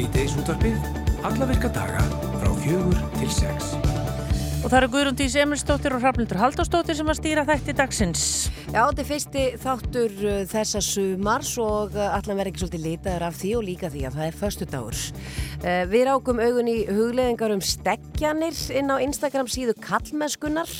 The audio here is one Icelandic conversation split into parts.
Svíteis útvarpið, alla virka daga frá fjögur til sex. Og það eru Guðrundi Semilstóttir og Hrafnildur Halldórstóttir sem að stýra þætti dagsins. Já, þetta er fyrsti þáttur uh, þessa sumars og uh, allan verður ekki svolítið litaður af því og líka því að það er förstu dagur. Uh, við rákum augun í hugleðingar um stekjanir inn á Instagram síðu kallmennskunnar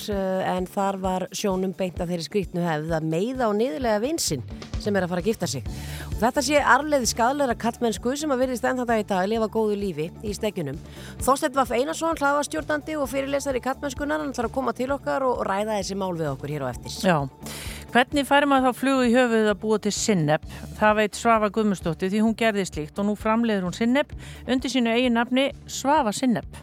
en þar var sjónum beint að þeirri skrítnu hefð að meiða á niðurlega vinsinn sem er að fara að gifta sig. Og þetta sé arleði skadleira kallmennsku sem að virðist ennþá dag í dag að lifa góðu lífi í stekjunum. Þorstedt Vaff Einarsson, hlaðastjórnandi og fyrirlesari kallmennskunar, hann þarf að koma til okkar og ræða þessi mál við okkur hér á eftir. Já, hvernig færi maður þá flugu í höfuð að búa til Sinnepp? Það veit Svafa Guðmustóttir því hún gerði slíkt og nú framleiður hún Sinnepp undir sínu eigin nafni Svafa Sinnepp.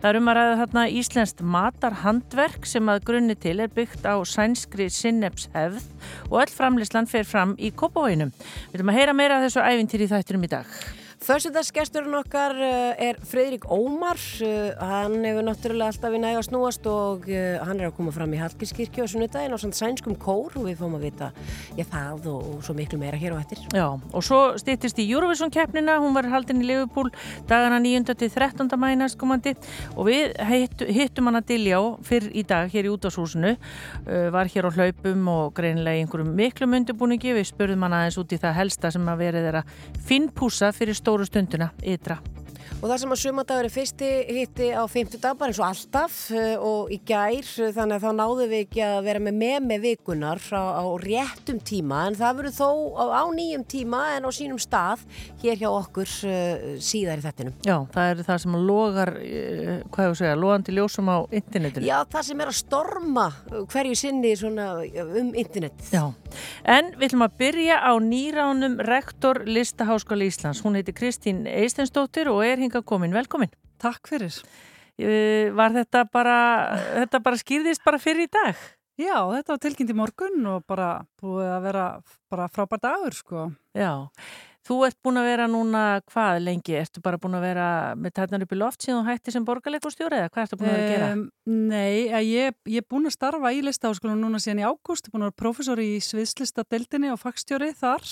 Það er um að ræða þarna Íslenskt matarhandverk sem að grunni til er byggt á sænskri Sinneps hefð og öll framleyslan fer fram í Kópavóinum. Við viljum að heyra meira af þessu ævintýri þættinum í dag. Förstundarsgesturinn okkar uh, er Fredrik Ómar, uh, hann hefur náttúrulega alltaf í næg að snúast og uh, hann er að koma fram í Hallgrímskirkju og sunnudaginn á sænskum kór og við fáum að vita ég það og, og svo miklu meira hér á eftir. Já, og svo stýttist í Eurovision keppnina, hún var haldinn í Liverpool dagana 9. til 13. mæna skomandi og við hittu, hittum hann að dilja á fyrr í dag hér í útashúsinu, var hér á hlaupum og greinilega í einhverjum miklu myndubúningi, við spurðum hann aðeins út í það helsta sem að verið þeirra finnpúsa fyrir stóð stóru stunduna ytra. Og það sem að sumadagur er fyrsti hitti á 50 dag bara eins og alltaf eh, og í gær þannig að þá náðum við ekki að vera með með með vikunar á, á réttum tíma en það verður þó á, á nýjum tíma en á sínum stað hér hjá okkur uh, síðar í þettinum. Já, það er það sem logar, uh, hvað ég að segja, logandi ljósum á internetinu. Já, það sem er að storma hverju sinni um internet. Já, en við ætlum að byrja á nýránum rektor Listaháskóla Íslands. Hún heiti Kristín Eistensdóttir og er hinga komin. Velkomin. Takk fyrir. Var þetta bara, þetta bara skýrðist bara fyrir í dag? Já, þetta var tilkynnt í morgun og bara búið að vera bara frábært dagur, sko. Já, þú ert búin að vera núna hvað lengi? Ertu bara búin að vera með tætnar upp í loft síðan og hætti sem borgarleikustjóri eða hvað ertu búin að vera að gera? Um, nei, ég, ég er búin að starfa í listaháskólanum núna síðan í ágúst, ég er búin að vera profesor í sviðslistadeildinni og fagstjóri þar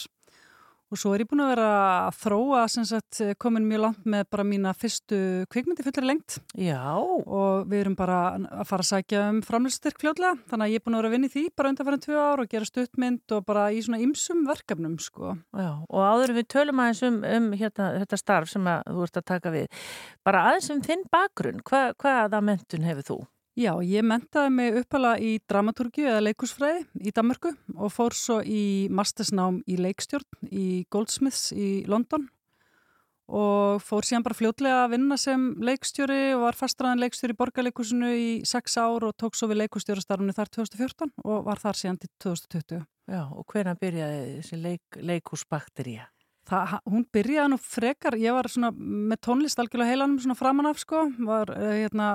Og svo er ég búin að vera að þróa sagt, komin mjög langt með bara mína fyrstu kvikmyndi fullir lengt. Já. Og við erum bara að fara að sækja um framlýstyrk fljóðlega. Þannig að ég er búin að vera að vinna í því bara undanfæran tvö ár og gera stuttmynd og bara í svona ymsum verkefnum sko. Já. Og áður við tölum aðeins um, um hérna, þetta starf sem þú ert að taka við. Bara aðeins um þinn bakgrunn. Hva, hvaða mentun hefur þú? Já, ég mentaði mig uppala í dramaturgi eða leikusfræði í Danmarku og fór svo í mastersnám í leikstjórn í Goldsmiths í London og fór síðan bara fljótlega að vinna sem leikstjóri og var fastraðan leikstjóri í borgarleikusinu í sex ár og tók svo við leikustjórastarfni þar 2014 og var þar síðan til 2020. Já, og hvernig byrjaði þessi leik, leikusbakteríja? Það, hún byrjaði nú frekar, ég var svona með tónlist algjörlega heilanum svona framan af sko, var uh, hérna,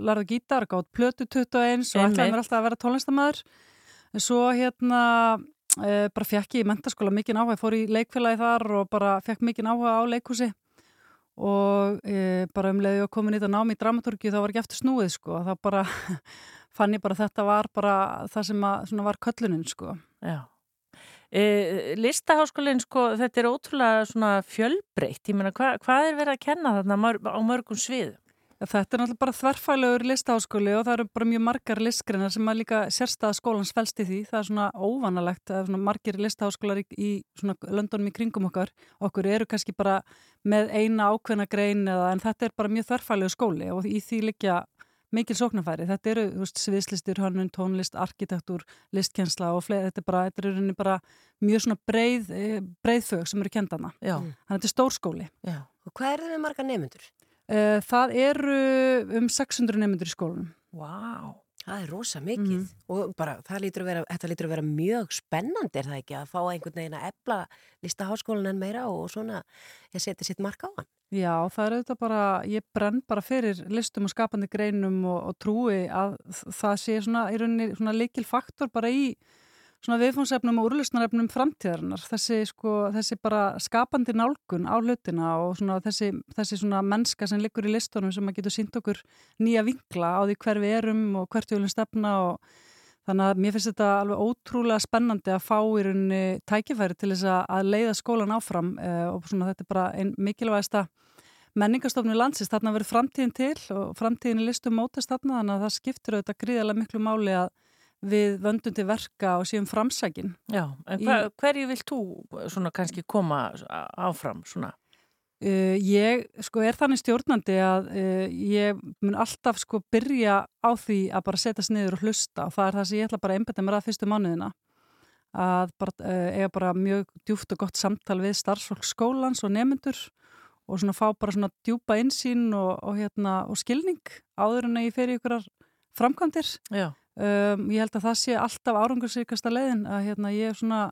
larði gítar, gátt plötu 21 og ætlaði mér alltaf að vera tónlistamæður. Svo hérna uh, bara fekk ég í mentaskóla mikið áhuga, ég fór í leikfélagi þar og bara fekk mikið áhuga á leikúsi og uh, bara um leiði og komin í þetta námi í dramaturgi þá var ekki eftir snúið sko, þá bara fann ég bara þetta var bara það sem að, var köllunin sko. Já. E, listaháskólinn, sko, þetta er ótrúlega fjölbreytt, ég meina, hva, hvað er verið að kenna þarna á mörgum svið? Þetta er náttúrulega bara þverfælegur listaháskóli og það eru bara mjög margar listgreinar sem að líka sérstæða skólans fælst í því. Það er svona óvanalegt að svona margir listaháskólar í, í svona löndunum í kringum okkar. Okkur eru kannski bara með eina ákveðna grein eða en þetta er bara mjög þverfælegur skóli og í því líka mikil sóknarfæri. Þetta eru veist, sviðslistir, hönnun, tónlist, arkitektur, listkjensla og fleiri. Þetta er bara, þetta er bara mjög svona breið, eh, breið fög sem eru kendana. Já. Þannig að þetta er stórskóli. Já. Og hvað eru þau marga nefnundur? Uh, það eru um 600 nefnundur í skólanum. Vá. Wow. Það er rosa mikið mm. og bara lítur vera, þetta lítur að vera mjög spennandi er það ekki að fá einhvern veginn að ebla listaháskólan en meira og svona ég seti sitt marka á hann. Já, það er auðvitað bara, ég brenn bara fyrir listum og skapandi greinum og, og trúi að það sé svona í rauninni svona leikil faktor bara í svona viðfónsefnum og úrlustnarefnum framtíðarinnar, þessi sko, þessi bara skapandi nálgun á hlutina og svona þessi, þessi svona mennska sem liggur í listunum sem að getur sínt okkur nýja vinkla á því hver við erum og hvert við viljum stefna og þannig að mér finnst þetta alveg ótrúlega spennandi að fá í rauninni tækifæri til þess að leiða skólan áfram eh, og svona þetta er bara einn mikilvægsta menningastofnum landsins, þarna verður framtíðin til og framtíðin er listum mótast þarna þannig að það skiptir auðvitað gríðarlega miklu máli að við vöndum til verka og séum framsækin. Já, en hver, hverju vilt þú svona kannski koma áfram svona? Uh, ég sko er þannig stjórnandi að uh, ég mun alltaf sko byrja á því að bara setjast niður og hlusta og það er það sem ég ætla bara að einbeta mér að fyrstu mánuðina að bara, uh, eiga bara mjög djúft og gott samtal við starfsfólk skólans og nemyndur og svona fá bara svona djúpa insýn og, og, hérna, og skilning áður en að ég fer í ykkurar framkvæmdir um, ég held að það sé alltaf árangursíkasta leiðin að hérna, ég svona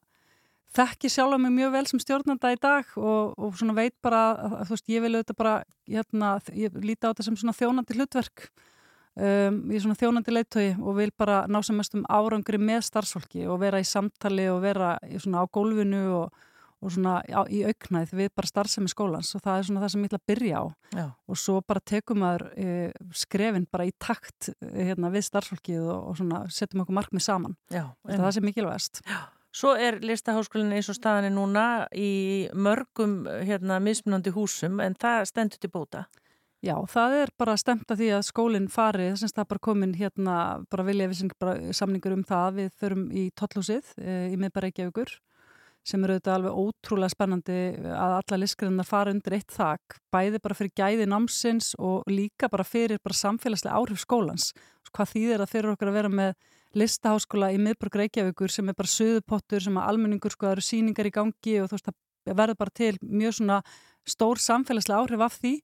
þekki sjálf mig mjög vel sem stjórnanda í dag og, og veit bara að veist, ég vil auðvitað bara hérna, ég líti á þetta sem þjónandi hlutverk. Um, ég er svona þjónandi leittói og vil bara ná sem mest um árangri með starfsfólki og vera í samtali og vera svona á gólfinu og, og svona á, í auknæð við bara starfsemi skólans og það er svona það sem ég ætla að byrja á. Já. og svo bara tekum maður e, skrefin bara í takt e, hérna, við starfsfólkið og, og svona setjum okkur markmið saman. Já, en... það er það sem er mikilvægast. Já. Svo er listaháskólinni eins og staðinni núna í mörgum hérna, mismunandi húsum en það stendur til bóta. Já, það er bara stemt að því að skólinn fari, þess að það bara komin hérna, bara vilja við samningur um það. Við förum í tottlúsið e, í miðbareikjavíkur sem eru auðvitað alveg ótrúlega spennandi að alla listgrinnar fara undir eitt þak, bæði bara fyrir gæði námsins og líka bara fyrir bara samfélagslega áhrif skólans. Hvað þýðir það fyrir okkur að vera með listaháskóla í miðborg Reykjavíkur sem er bara söðupottur sem að almenningur sko, það eru síningar í gangi og þú veist það verður bara til mjög svona stór samfélagslega áhrif af því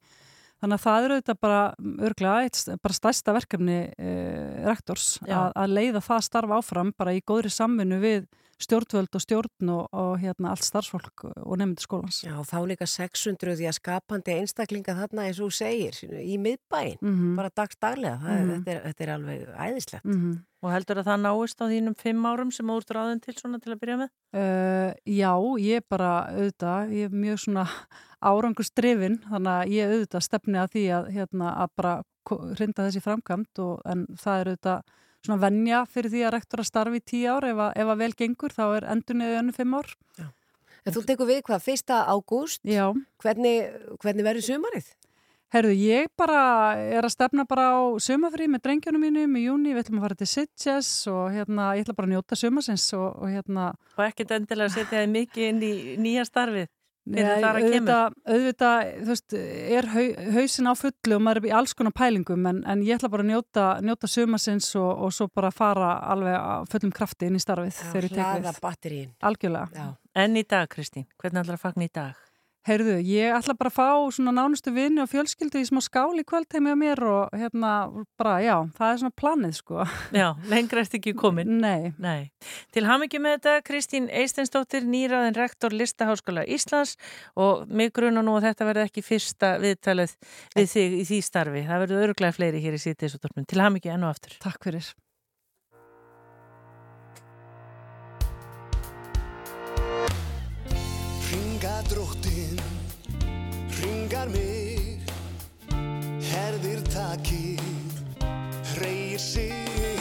þannig að það eru auðvitað bara örglega bara stærsta verkefni eh, rektors að, að leiða það starf áfram bara í góðri samvinnu við stjórnvöld og stjórn og, og hérna allt starfsfólk og nefndir skólans. Já, þá líka 600 því að skapandi einstaklinga þarna eins og segir í miðbæin, mm -hmm. bara dagstaglega, mm -hmm. þetta, er, þetta er alveg æðislegt. Mm -hmm. Og heldur að það náist á þínum fimm árum sem þú ert ráðin til svona til að byrja með? Uh, já, ég bara auðvitað, ég er mjög svona árangustrifin, þannig að ég auðvitað stefni að því að, hérna, að bara hrinda þessi framkvæmt og, en það er auðvitað svona vennja fyrir því að rektor að starfi í tíu ár. Ef að, ef að vel gengur þá er endur neðu önnu fimm ár. Já. En þú tekur við hvað, fyrsta ágúst? Hvernig, hvernig verður sumarið? Herðu, ég bara er að stefna bara á sumafrí með drengjunum mínum í júni, við ætlum að fara til Sitges og hérna, ég ætla bara að njóta sumasins og, og hérna Og ekkert endilega setja þið mikið inn í nýja starfið Nei, auðvitað, auðvitað, þú veist, er hau, hausin á fullu og maður er í alls konar pælingum en, en ég ætla bara að njóta, njóta sumasins og, og svo bara fara alveg fullum krafti inn í starfið þegar ég tek við. Hlaða batterín. Algjörlega. Já. En í dag, Kristín, hvernig ætlar að fagna í dag? Heyrðu, ég ætla bara að fá svona nánustu vinni og fjölskyldu í smá skáli kvöldheimi á mér og hérna bara, já, það er svona planið sko. Já, lengra eftir ekki komin. Nei. Nei. Til hamingi með þetta, Kristín Eistensdóttir, nýraðin rektor Listaháskóla Íslands og mig gruna nú að þetta verði ekki fyrsta viðtalið við þig í því starfi. Það verður öruglega fleiri hér í síðdeisutórnum. Til hamingi enn og aftur. Takk fyrir. Ringar mig herðir takir reyir sig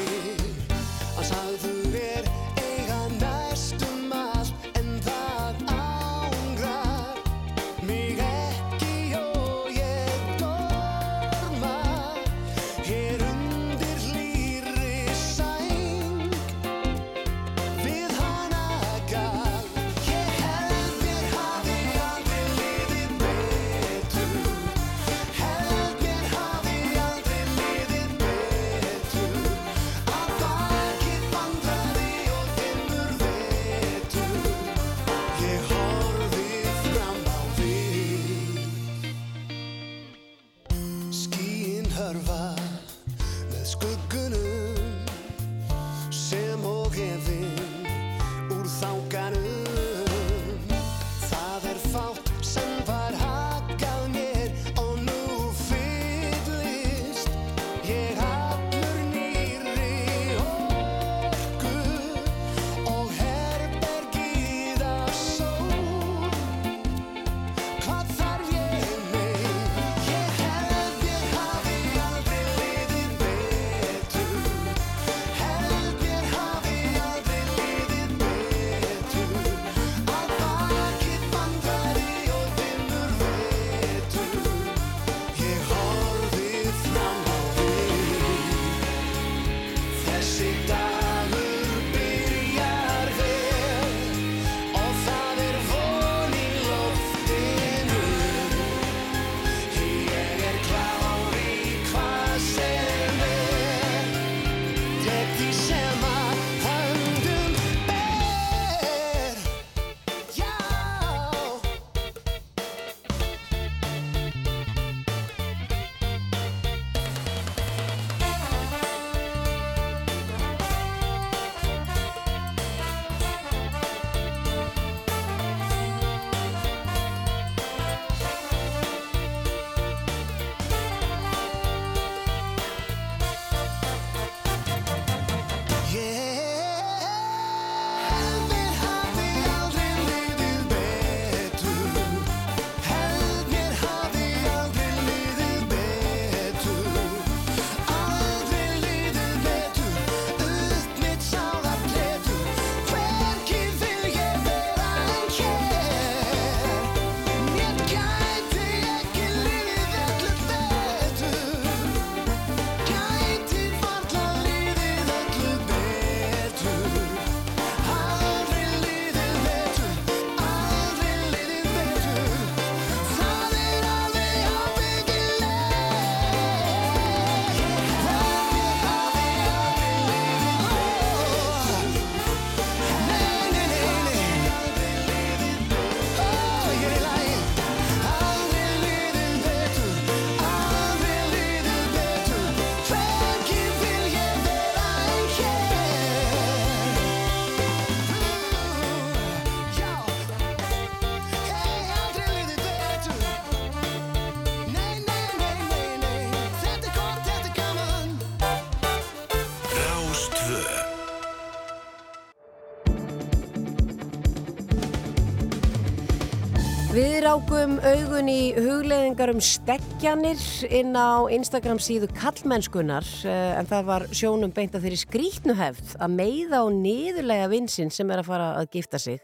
rákum augun í hugleðingar um steggjanir inn á Instagram síðu kallmennskunar eh, en það var sjónum beint að þeirri skrítnuhefð að meiða og niðurlega vinsinn sem er að fara að gifta sig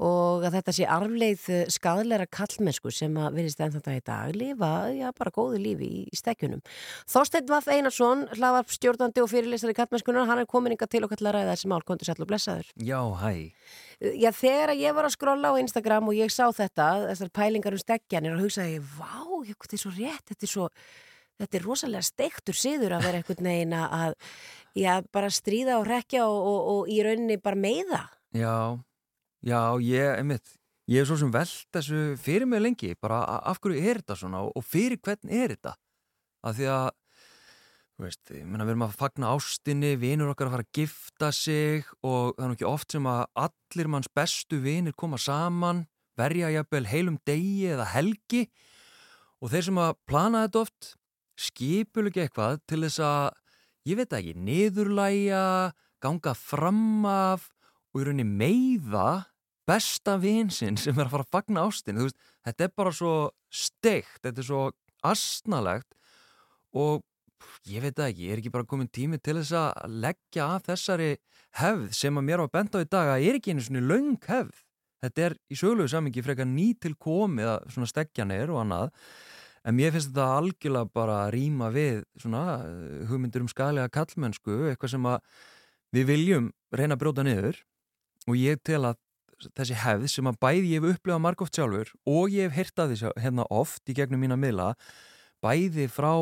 og að þetta sé arfleið skadleira kallmennsku sem að verðist enn þetta í dag lifa, já, bara góðu lífi í steggjunum. Þorstein Vaff Einarsson hlaðar stjórnandi og fyrirlistari kallmennskunar, hann er komin inga til okkar til að mál, kontur sæl og blessaður. Já, hæ. Já, þegar ég var að skrolla á Instagram og ég sá þetta, þessar pælingar um steggjanir og hugsaði ég, vá, þetta er svo rétt, þetta er svo, þetta er rosalega steiktur siður að vera einhvern veginn að, já, bara stríða og rekja og, og, og í rauninni bara meiða. Já, já, ég, einmitt, ég er svo sem veld þessu fyrir mig lengi, bara af hverju er þetta svona og fyrir hvern er þetta? Af því að, veist, menna við erum að fagna ástinni, vinur okkar að fara að gifta sig og það er ekki oft sem að allir manns bestu vinir koma saman, verja jafnvel heilum degi eða helgi. Og þeir sem að plana þetta oft skipul ekki eitthvað til þess að, ég veit ekki, niðurlæja, ganga fram af og í rauninni meiða besta vinsinn sem er að fara að fagna ástinni, veist, þetta er bara svo steikt, þetta er svo astnalegt og ég veit ekki, ég er ekki bara komin tími til þess að leggja af þessari hefð sem að mér var bent á í dag að er ekki einu svona laung hefð. Þetta er í sögulegu samingi frekar nýtil komið að svona stekjanir og annað en mér finnst þetta algjörlega bara að rýma við svona eh, hugmyndur um skælega kallmennsku, eitthvað sem að við viljum reyna að bróta niður. Og ég tel að þessi hefð sem að bæði ég hef upplifað margóft sjálfur og ég hef hirtað þessu hérna oft í gegnum mína miðla bæði frá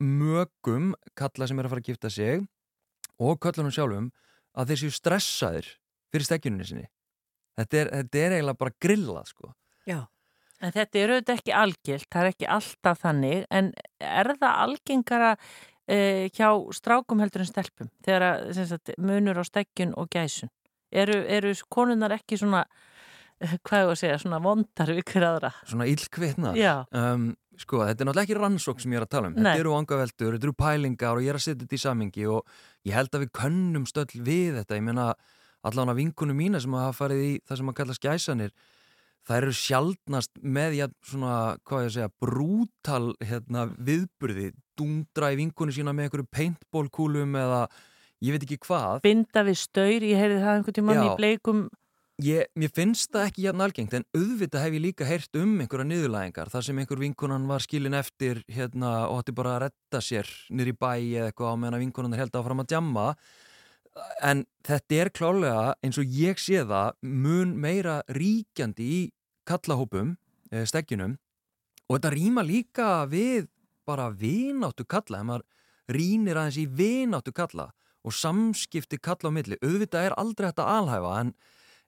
mögum kalla sem er að fara að gifta sig og kallunum sjálfum að þeir séu stressaðir fyrir stekjuninu sinni þetta er, þetta er eiginlega bara grillað sko Já. En þetta eru auðvitað ekki algilt, það er ekki alltaf þannig, en er það algengara uh, hjá strákum heldur en stelpum þegar að sagt, munur á stekkjun og gæsun? Eru, eru konunar ekki svona, hvað það að segja, svona vondar við hver aðra? Svona illkvittnar? Um, sko, þetta er náttúrulega ekki rannsók sem ég er að tala um. Nei. Þetta eru vangaveltur, þetta eru pælingar og ég er að setja þetta í samingi og ég held að við könnum stöll við þetta. Ég meina allan að vinkunum mína sem hafa farið í það sem að kalla skæsanir það eru sjaldnast með ja, svona, hvað ég að segja, brútal hérna, viðburði, dundra í vinkunni sína með einhverju paintballkúlum eða ég veit ekki hvað. Binda við staur, ég heyrði það einhvern tímann Já. í bleikum Ég, mér finnst það ekki jafn algengt en auðvitað hef ég líka heyrt um einhverja niðurlæðingar þar sem einhver vinkunan var skilin eftir hérna, og hætti bara að retta sér nýri bæ eða eitthvað á meðan vinkunan er held áfram að djamma. En þetta er klálega eins og ég sé það mun meira ríkjandi í kallahópum eh, steggjunum og þetta rýma líka við bara vináttu kalla ef maður rýnir aðeins í vináttu kalla og samskipti kalla á milli. Auðvitað er aldrei þetta alhæfa en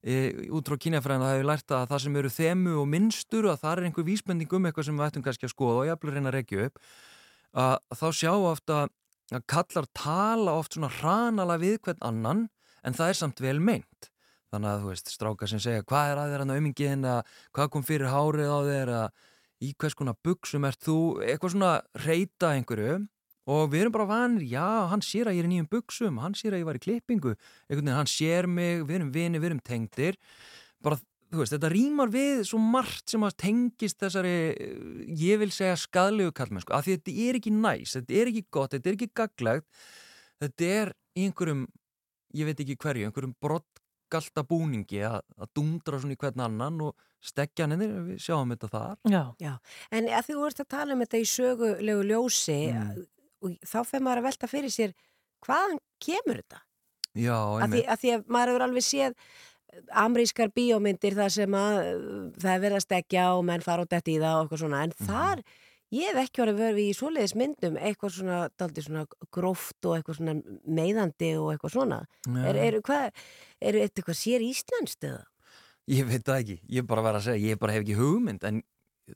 e, út frá kynjafræðina það hefur lært að það sem eru þemu og minnstur og að það er einhver vísbending um eitthvað sem við ættum kannski að skoða og að reyna að regja upp að, þá sjá ofta að kallar tala oft svona hranala við hvern annan en það er samt vel meint. Þannig að þú veist strákar sem segja hvað er að þér hann auðmingin eða hvað kom fyrir hárið á þér? Eða í hvers konar buksum ert þú? Eitthvað svona reyta einhverju og við erum bara vanir, já, hann sér að ég er í nýjum buksum, hann sér að ég var í klippingu. Einhvern veginn, hann sér mig, við erum vini, við erum tengdir. Bara, þú veist, þetta rýmar við svo margt sem að tengist þessari, eh, ég vil segja skadlegu kallmennsku, af því þetta er ekki næs þetta er ekki gott, þetta er ekki gaglegt þetta er í einhverjum ég veit ekki hverju, einhverjum brottgalta búningi að, að dundra svona í hvern annan og stekja hann við sjáum þetta þar. Já. Já, en að þú ert að tala um þetta í sögulegu ljósi Mm. Og þá fyrir maður að velta fyrir sér hvaðan kemur þetta? Já, Að því, að því að maður hefur alveg séð amrískar bíómyndir þar sem að uh, það er verið að stekja og menn fara og detti í það og eitthvað svona en Mhm. þar, ég hef ekki verið verið í svoleiðis myndum, eitthvað svona svona gróft og eitthvað svona meiðandi og eitthvað svona er, er, hvað, er eitthvað sér íslenskt eða? Ég veit það ekki, ég er bara að vera að segja, ég bara hef ekki hugmynd en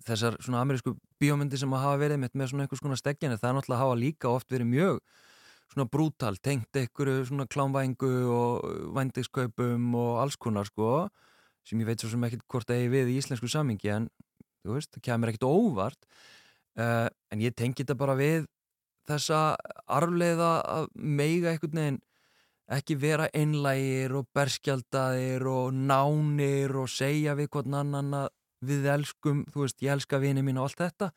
þessar svona amerísku bíómyndir sem að hafa verið með, með svona einhvers konar stekjani það er náttúrulega hafa líka oft verið mjög svona brútal, tengt einhverju svona klámvængu og vændiskaupum og alls konar sko sem ég veit svo sem ekkert hvort það er við í íslensku samingi en þú veist, það kemur ekkert óvart. Uh, en ég tengi þetta bara við þessa arfleiða að meiga einhvern veginn ekki vera einlægir og berskjaldaðir og nánir og segja við hvern annan að við elskum, þú veist, ég elska vini mín og allt þetta,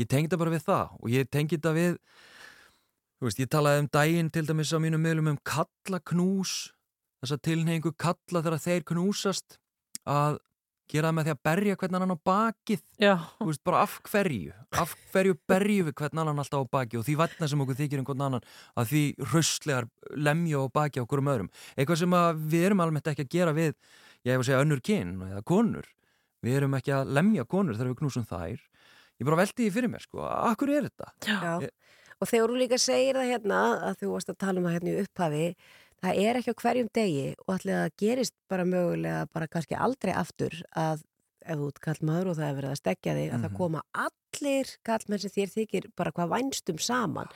ég tengi þetta bara við það og ég tengi þetta við þú veist, ég talaði um daginn til dæmis á mínum meðlum um kallaknús þess að tilneyingu kalla þegar þeir knúsast að gera með því að berja hvern annan á bakið. Já. þú veist, bara af hverju af hverju berju við hvern annan alltaf á bakið og því vatna sem okkur þykir einhvern annan að því hraustlegar lemja á bakið okkur um öðrum. Eitthvað sem við erum almennt ekki að gera við ég hef að segja önnur kyn eða konur við erum ekki að lemja konur þegar við knúsum þær ég bara veldi því fyrir mér sko, akkur er þetta? Já, ég... og þegar þú líka segir það hérna að þú varst að tala um það hérna í upphafi það er ekki á hverjum degi og allir að gerist bara mögulega bara kannski aldrei aftur að ef þú kall maður og það er verið að stekja þig að mm -hmm. það mhm. koma allir kallmenn sem þér þykir bara hvað vænstum saman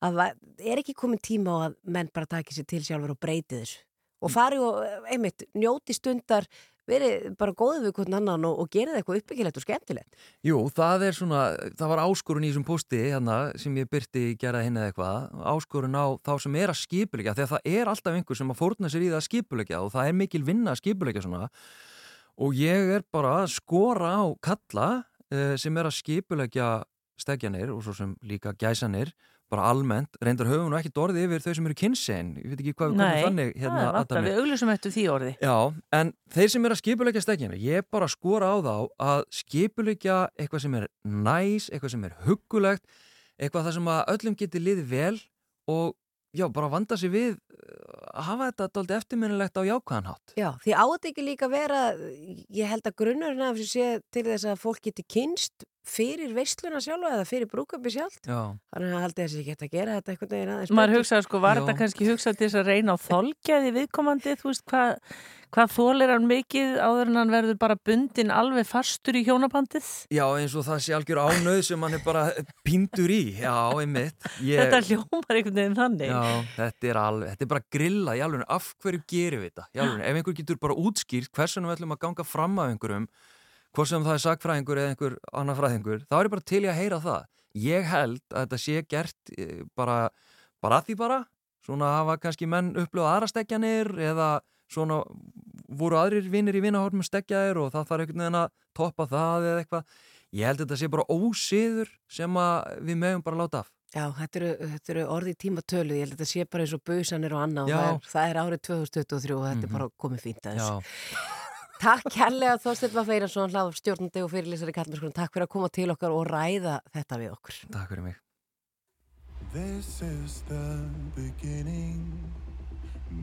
að er ekki komin tíma á að menn bara taki sér til sjálfur og breyti þessu og fari og einmitt njóti stundar verið bara góðið við hvern annan og, og gerið eitthvað uppbyggilegt og skemmtilegt. Jú, það er svona, það var áskorun í þessum posti hérna sem ég byrti gera hinn eða eitthvað, áskorun á þá sem er að skipulegja, þegar það er alltaf einhver sem að fórna sér í það að skipulegja og það er mikil vinna að skipulegja svona og ég er bara að skora á kalla eh, sem er að skipulegja stegjanir og svo sem líka gæsanir bara almennt, reyndar höfum við ekki orðið yfir þau sem eru kynnsegin, ég veit ekki hvað Nei, við þannig hérna Nei, vanta, við auglusum eftir því orði. Já, en þeir sem eru að skipuleikja stekjana ég er bara að skora á þá að skipuleikja eitthvað sem er næs eitthvað sem er huggulegt eitthvað það sem að öllum getur liðið vel og já, bara vanda sér við að hafa þetta doldið eftirminnilegt á jákvæðanhátt Já, því átt ekki líka vera ég held að grunnurinn af þessu sé til þess að fólk geti kynst fyrir veisluna sjálfa eða fyrir brúköpi sjálf þannig að haldið þessi ekki að gera þetta eitthvað neginn aðeins maður hugsaði sko, var þetta kannski hugsað til þess að reyna á þolkjaði viðkomandi þú veist, hvað hva þólir hann mikið áður en hann verður bara bundin alveg fastur í hjónabandið? Já, eins og það sé algjör ánöð sem hann er bara pindur í. Já, einmitt. Ég... Þetta hljómar einhvern veginn þannig. Já, þetta er alveg, þetta er bara grilla í alveg, af hverju gerum við þetta? Ef einhver getur bara útskýrt hversunum við ætlum að ganga fram af einhverjum hvort sem það er sagfræðingur eða einhver annar fræðingur, þá er ég bara til í að heyra það. Ég held að þetta sé gert eh, bara, bara að því bara, svona hafa kannski menn upplöðað aðra stekjanir eða svona voru aðrir vinnir í vinnahorfum stekjaðir og það þarf einhvern veginn að toppa það eða eitthvað. Ég held að þetta sé bara ósiður sem við mögum bara láta af. Já, þetta eru, þetta eru orði tímatölu, ég held að þetta sé bara eins og busanir og annað og það er, það er árið 2023 og þetta mm -hmm. er mhm. bara komið fínt að þessu. Takk kærlega Þorstein Vafeiransson, hlað stjórnandi og fyrirlýsari Kallmjörskunum. Takk fyrir að koma til okkar og ræða þetta við okkur. Takk fyrir mig. This is the beginning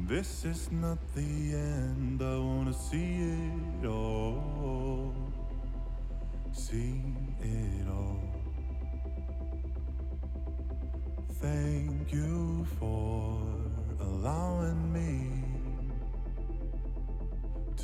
This is not the end I wanna see it all See it all Thank you for allowing me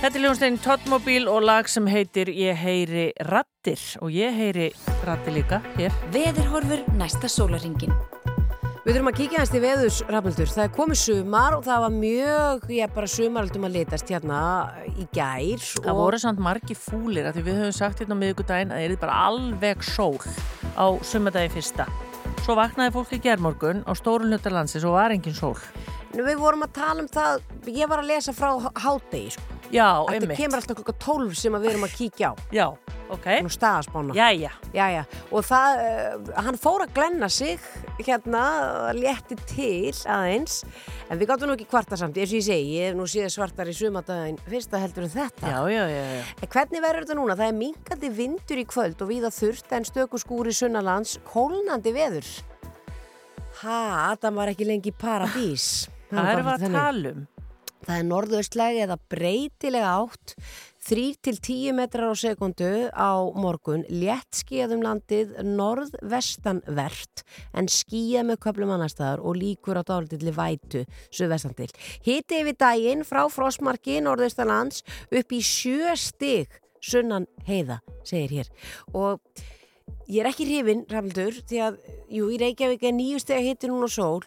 Þetta er hljómsveitin Tottmobil og lag sem heitir Ég heyri rattir og ég heyri rattir líka hér. Veðurhorfur næsta sólaringin. Við þurfum að kíkja hans til veðurs, Rafnildur. Það er komið sumar og það var mjög, ég bara sumaraldum að litast hérna í gær. Það og- voru samt margi fúlir að því við höfum sagt hérna á miðugudaginn að það er bara alveg sól á sumardagi fyrsta. Svo vaknaði fólk í gerðmorgun á stórun hluta landsins og var engin sól. Nú, Við vorum að tala um það, ég var að lesa frá hátegi, sko. Já, Þetta einmitt. kemur alltaf klokka 12 sem að við erum að kíkja á. Já, ok. Nú staðaspána. Jæja. Jæja, og það, uh, hann fór að glenna sig hérna, létti til aðeins, en við gáttum nú ekki kvarta samt, eins og ég segi, ég hef nú séð svartar í sumadaginn, fyrsta heldur en þetta. Já, já, já, já. En hvernig verður þetta núna? Það er minkandi vindur í kvöld og víða þurft en stöku skúri sunnalands, kólnandi veður. Ha, Adam var ekki lengi í paradís. Það við að tala um. Það er norðaustlægi eða breytilega átt 3-10 metrar á sekundu á morgun, létt skíðað um landið norðvestanvert en skíða með köplum annarstaðar og líkur á dálitill vætu suðvestan til. Hiti yfir daginn frá frostmarki norðaustanlands upp í sjö stig sunnan heiða, segir hér. Og ég er ekki hrifin, Rafnildur, því að, jú, í Reykjavík er nýju steg hiti núna og sól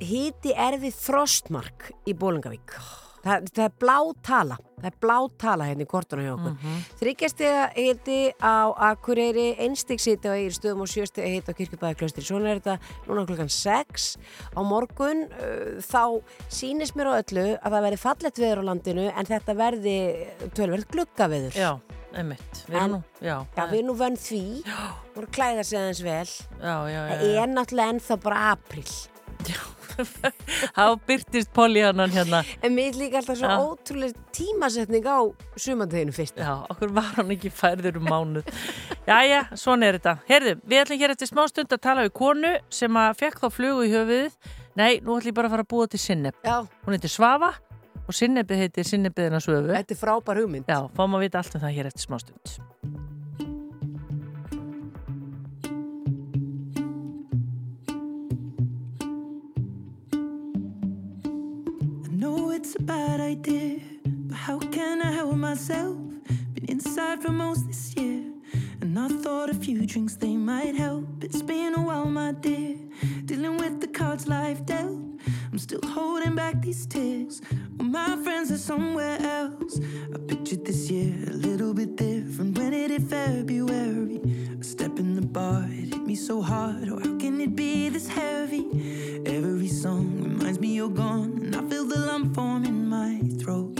hiti er við frostmark í Bólingavík það, það er blá tala það er blá tala hérna í kortuna hjá okkur. Mm -hmm. þryggjastega hiti á Akureyri, einstigsiti á Egir stöðum og sjöstega hiti á Kirkjubæðaklaustri svona er þetta núna klukkan 6 á morgun. Uh, þá sýnist mér á öllu að það verði fallett veður á landinu en þetta verði tölverð gluggaveður. Já, einmitt. Við erum nú, já. Já, við nú vönn því. Voru að klæða sig aðeins vel. Já, já, já. það er náttúrulega ennþá bara april Þá byrtist Pollyhannan hérna. En mér líka alltaf svo ótrúlega tímasetning á sumandeginu fyrst. Já, okkur var hann ekki færður um mánuð. Jæja, svona er þetta. Herðu, við ætlum hér eftir smá stund að tala við konu sem að fekk þá flugu í höfuðið. Nei, nú ætlum ég bara að fara að búa til sinneb. Já, Hún heitir Svava og sinnebið heitir sinnebiðina svöfu. þetta er frábær hugmynd. Já, fáum að vita allt um það hér eftir smá stund. It's a bad idea, but how can I help myself? Been inside for most this year, and I thought a few drinks they might help. It's been a while, my dear, dealing with the cards life dealt. I'm still holding back these tears. Well, my friends are somewhere else. I pictured this year a little bit different when it hit February. A step it hit me so hard. Oh, how can it be this heavy? Every song reminds me you're gone, and I feel the lump form in my throat.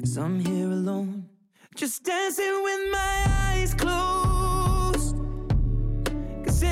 Cause I'm here alone, just dancing with my eyes closed. Cause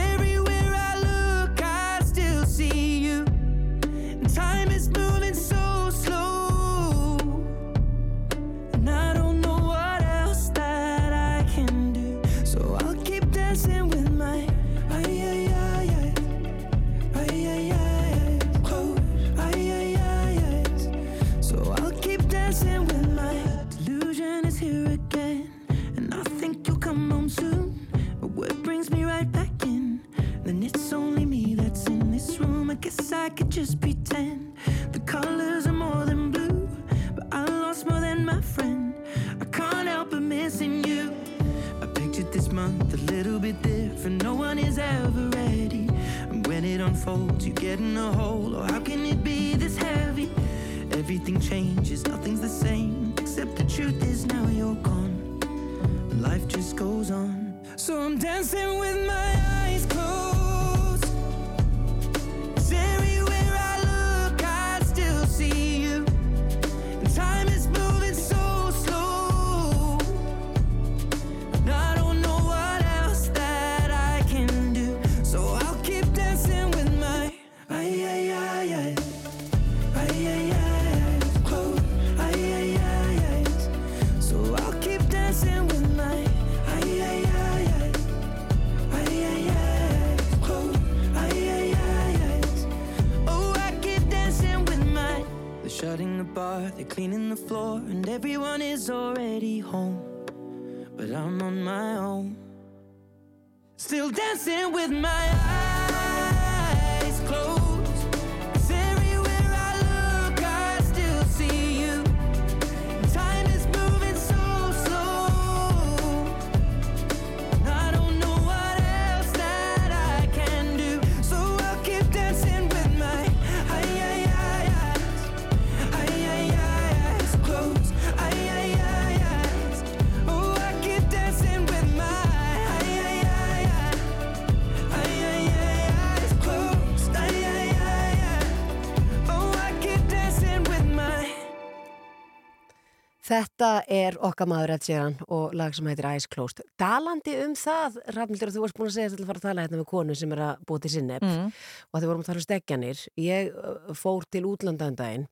Þetta er okkar maður Ed Sheeran og lag sem heitir Eyes Closed. Dalandi um það, Rafnildur, þú varst búin að segja að þú fara að tala hérna með konu sem er að búa til sinneb Mm. og þegar vorum að tala um stekjanir. Ég fór til útlandandaginn.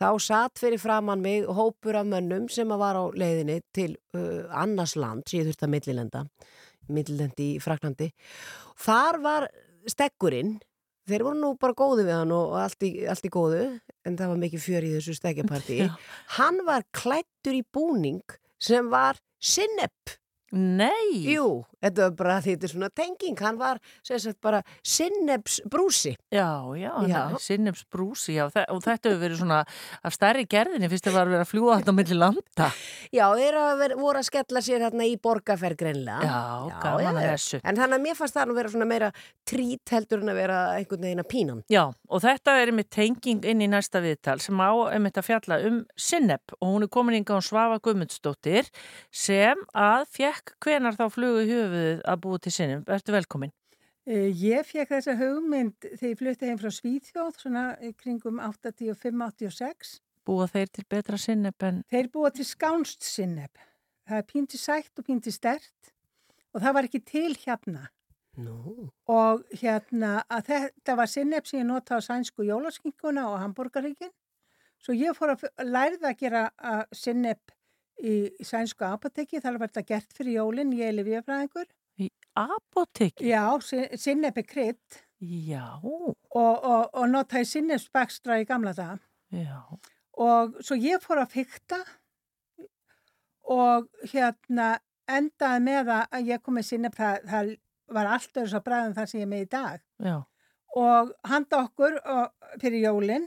Þá satt fyrir framann mig hópur af mönnum sem var á leiðinni til uh, annars land, sem ég þurfti að millilenda, millilendi í Fraklandi. Þar var stekkurinn Þeir voru nú bara góði við hann og allt í, allt í góðu, en það var mikið fjör í þessu stekjapartí. Já. Hann var klættur í búning sem var sinneb. Nei! Jú, þetta var bara því þetta er svona tenging. Hann var sagt bara sinnebs brúsi. Já, já, Já. sinneps brúsi, já, og þetta hefur verið svona af stærri gerðinni fyrst að var að vera að fljúa þetta á milli landa. Já, þeir að vera, voru að skella sér hérna í borgarferð greinlega. Já, gaman að þessu. En þannig að mér fannst það nú vera svona meira trít heldur en að vera einhvern veginn að pínan. Já, og þetta er einmitt tenging inn í næsta viðtal sem á einmitt að fjalla um Sinneb og hún er komin að fjekk hvenar þá flugu í höfuðið að búa til Sinneb. Ertu velkomin? Eh, Ég fekk þessa hugmynd þegar ég flutti heim frá Svíþjóð, svona í kringum 85-86. Búa þeir til betra Sinneb en... Þeir búa til skánst sinneb. Það er pínti sætt og pínti stert og það var ekki til hérna. Nú. Og hérna að þetta var sinneb sem ég nota á sænsku jólaskinkuna og hamburgaríkin. Svo ég fór að f- lærði að gera uh, sinneb í, í sænsku apoteki. Það var þetta gert fyrir jólinn, ég er lifjafræðingur. Í apoteki? Já, sinneb er krydd. Já. Og, og, og notaði sinnebsbakstra í gamla daga. Já. og svo ég fór að fykta og hérna endaði með það að ég kom með sinni það, það var allt öðru svo bræðum það sem ég er með í dag Já. og handa okkur og, fyrir jólin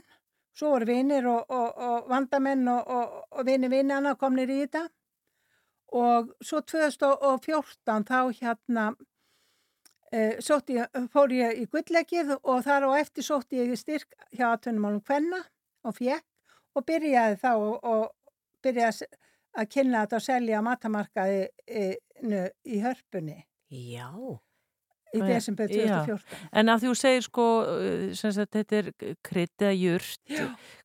svo voru vinir og, og, og vandamenn og, og, vinir vinnana komnir í þetta og svo 2014 þá hérna e, ég, fór ég í gullleggið og þar á eftir sótti ég styrk hjá aðtunumálum Kvenna og fjekk og byrjaði þá og, byrjaði að kynna þetta og selja á matamarkaði e, nu, í hörpunni Já. Í desember já. 2014. En að þú segir sko, uh, sagt, þetta er krydd eða jurt,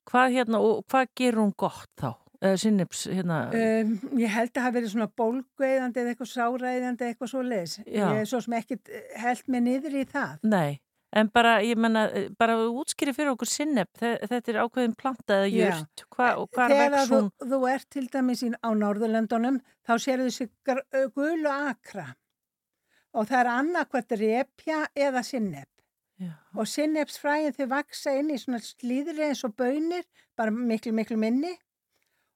hvað hérna, og hvað gerur hún gott þá? Sinneps, hérna, Um, ég held að það hafi verið svona bólgueðandi eða eitthvað sáræðandi eitthvað svo er svo sem ekkit held mig niður í það. nei, en bara, ég menna, bara útskýri fyrir okkur sinnep, þetta er ákveðin planta eða Já. jurt, hva, Þegar þú, þú ert til dæmis á Norðurlöndunum þá sérðu þessi gulu akra og það er annarkvært repja eða sinnep. Já. Og sinnepsfræðin þau vaksa inn í svona slíðri eins og bönir, bara miklu, miklu minni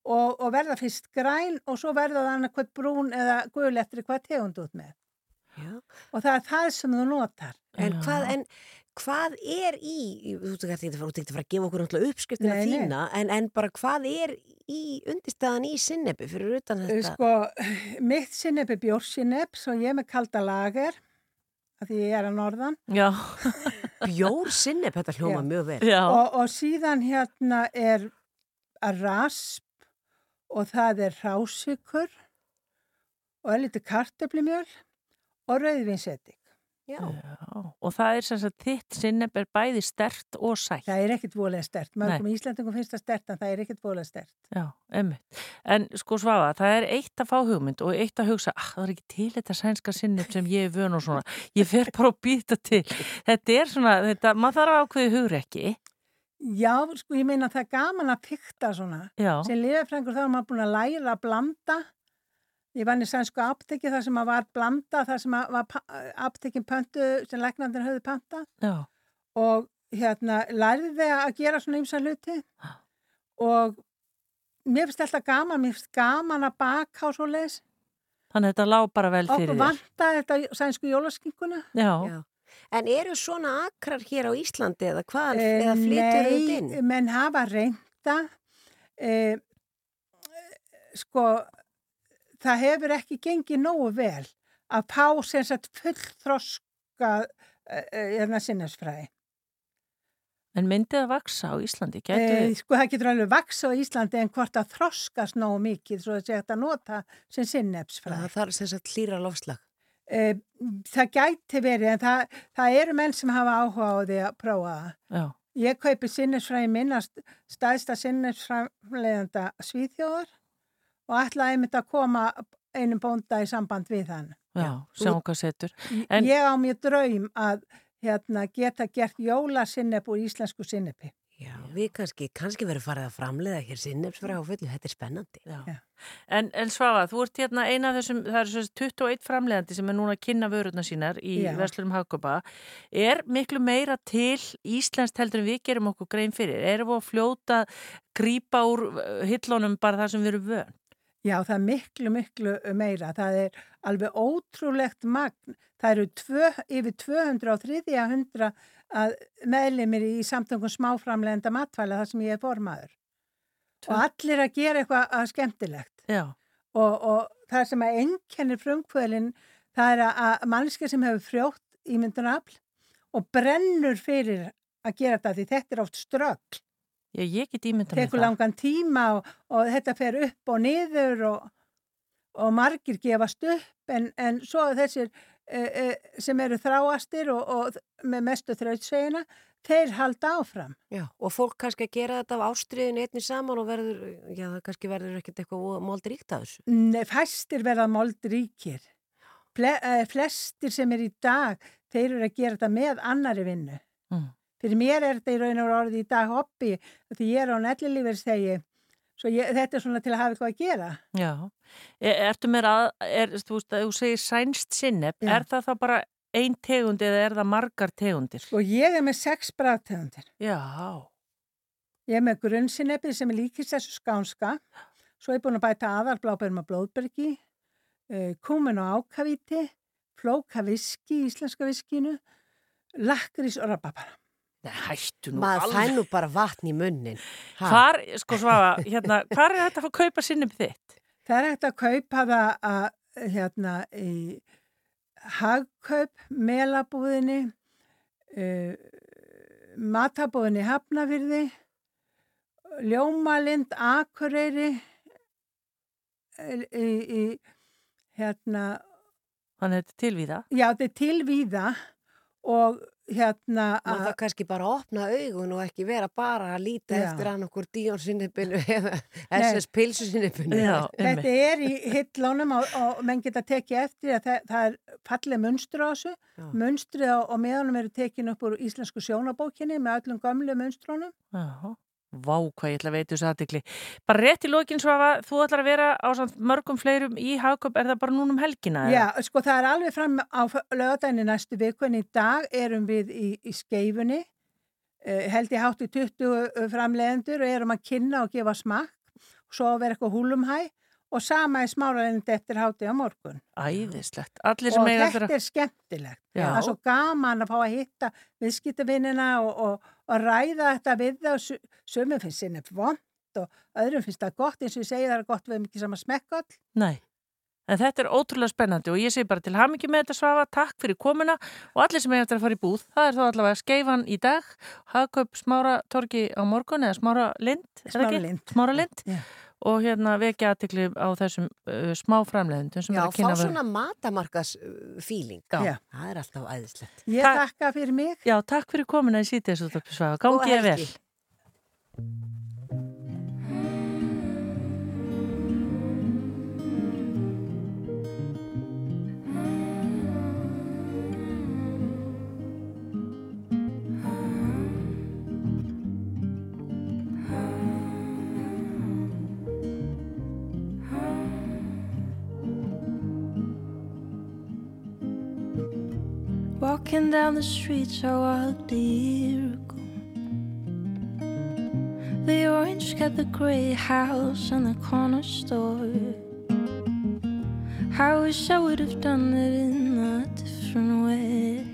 og, og verða fyrst græn og svo verða það annarkvært brún eða gul eftir hvað tegund út með. Já. Og það er það sem þú notar. En hvað, en hvað er í, þú ert ekki að fara, þú ert ekki að fara að gefa okkur náttúrulega uppskriftina Nei, nei. þína, en, en bara hvað er í undirstaðan í sinnebi fyrir utan þetta? Sko, mitt sinnep er bjórsinnep, svo ég er með kalda lager, af því ég er að norðan. Já, Bjór sinneb, þetta hljóma Já. mjög vel. Og, og síðan hérna er rasp og það er rásikur og er litið kartöflumjöl og rauðvinsetik. Já. já, og það er sem sagt, þitt sinnep er bæði stert og sætt. Það er ekkit volega stert. Mörgum íslendingum finnst það stert en það er ekkit volega stert. Já, emmitt. En sko Svafa, það er eitt að fá hugmynd og eitt að hugsa, ah, það er ekki til þetta sænska sinnip sem ég er vön og svona. Ég fer bara að býta til. Þetta er svona, þetta, maður þarf að ákveði hugur ekki. Já, sko, ég meina það er gaman að pykta svona. Já, Sem lifafrængur þá er maður búin að læra að blanda. Ég vann í sænsku apteki þar sem að var blanda, þar sem að aptekin pöntu sem læknandir höfðu panta. já, og hérna lærði þið að gera svona ymsa hluti og mér finnst alltaf gaman, mér finnst gaman að baka og svo leis þannig að þetta lág bara vel fyrir okkur þér. vantaði þetta sænsku jólaskinkuna Já, Já. En eru svona akrar hér á Íslandi eða hvað, Eh, eða flytur þetta inn? Nei, menn hafa reynda eh, sko það hefur ekki gengið nógu vel að pá sem sagt fullþroska eh, hérna sinnesfræði en myndið að vaksa á Íslandi, getur Eh, við? sko það getur alveg vaksa á Íslandi en hvort að þroskast nógu mikið svo að sé hægt að nota sem Það sinnepsfræði. þarf þess að hlýra lofslag. Eh, það gæti verið en það, það eru menn sem hafa áhuga á því að prófa það. Já, Ég kaupi sinnepsfræði minna staðista sinnepsfræðileganda Svíþjóðar og ætlaði einmitt að koma einum bónda í samband við hann. Já, sjáum hvað setur. En... Ég á mér draum að hérna, geta gert jólasinnepp úr íslensku sinnepi. Já, við kannski, kannski verðum farið að framleiða hér sinnefsfræð á fullu, þetta er spennandi. Já. Já. En, en Svafa, þú ert hérna eina af þessum, það er svona 21 framleiðandi sem er núna að kynna vörurna sínar í Veslurum Hagkopa. Er miklu meira til Íslands heldur en við gerum okkur grein fyrir? Erum við að fljóta, grípa úr hillónum bara það sem við erum vönd? Já, það er miklu, miklu meira. Það er alveg ótrúlegt magn. Það eru tvö, yfir 200 og 300 meðlimir í samtöngum smáframlegenda matvæla þar sem ég er formaður. Og allir að gera eitthvað skemmtilegt. Já. Og, og það sem að ennkennir frumkvölinn, það er að mannskja sem hefur frjótt ímyndunafl og brennur fyrir að gera þetta því þetta er oft strögl. Já, ég get ímynda með það. Tekur langan tíma og, og þetta fer upp og niður og, og margir gefast upp en, en svo þessir e, e, sem eru þráastir og, og með mestu þrautsvegina, þeir halda áfram. Já, og fólk kannski að gera þetta af ástriðin einni saman og verður, já, það kannski verður ekkert eitthvað moldríkt að þessu. Nei, fæstir verða moldríkir. Ple, e, flestir sem er í dag, þeir eru að gera þetta með annari vinnu. Fyrir mér er þetta í raun og orði í dag hoppi því ég er á nellilífur stegi svo ég, þetta er svona til að hafa eitthvað að gera. Já, er, ertu mér að, er, þú veist þú segir sænst sinnepp, er það þá bara ein tegund eða er það margar tegundir? Og ég er með sex bræðtegundir. Já. Ég er með grunnsinneppi sem er líkist þessu skánska, svo er ég búin að bæta aðarblábærum að blóðbergi, uh, kúmen og ákavíti, flóka viski, íslenska viskinu, lakrís og rababara. Hættu nú Maður alveg. Maður fæ nú bara vatn í munnin. Hvar, sko svafa, hérna, hvar er þetta að fá kaupa sinnum þitt? Það er þetta að kaupa það að, hérna, í hagkaup, melabúðinni, uh, matabúðinni Hafnafyrði, Ljómalind, Akureyri, í, í, hérna... Þannig að þetta er tilvíða? Já, þetta er tilvíða og hérna að það kannski bara opna augun og ekki vera bara að líta já. eftir hann okkur díjónsinnipinu eða SS pilsusinnipinu þetta er í hillónum og, og menn geta tekið eftir að það, það er fallið munstur á þessu. Munstrið og, og meðanum eru tekin upp úr íslensku sjónabókinni með öllum gamlu munstrónum já Vá, hvað ég ætla að veitu þessu aðdekli. Bara rétt í lókin svo að þú ætlar að vera á mörgum fleirum í hagköp, er það bara núnum helgina? Já, sko það er alveg fram á lögadaginu næstu viku en í dag erum við í, í skeifunni, uh, held ég hátt í 20 framlegendur og erum að kynna og gefa smakk svo verður eitthvað húlumhæ og sama er smáralind eftir háti á morgun. Æðislegt. Og þetta er skemmtilegt. Já. Það er svo gaman að fá að hitta viðskiptavinnina og, og, og ræða þetta við það. Sumum finnst sinni vond og öðrum finnst það gott eins og ég segi það er gott við hefum ekki sama smekkall. Nei. En þetta er ótrúlega spennandi og ég segi bara til hamingi með þetta svafa, takk fyrir komuna og allir sem hefur eftir að fara í búð, það er þá allavega skeifan í dag, hagkaup smára torki á morgun eða smára lind, smára lind. Smára lind. Yeah og hérna vekja aðtikli á þessum uh, smá framleðendum sem Já, er að kynna. Já, fá svona matamarkasfíling. Já. Það er alltaf æðislegt. Ég Ta takka fyrir mig. Já, takk fyrir komina í sítið svaga. Gangið vel. Walking down the streets I walked a year ago. The orange got the gray house and the corner store. I wish I would have done it in a different way.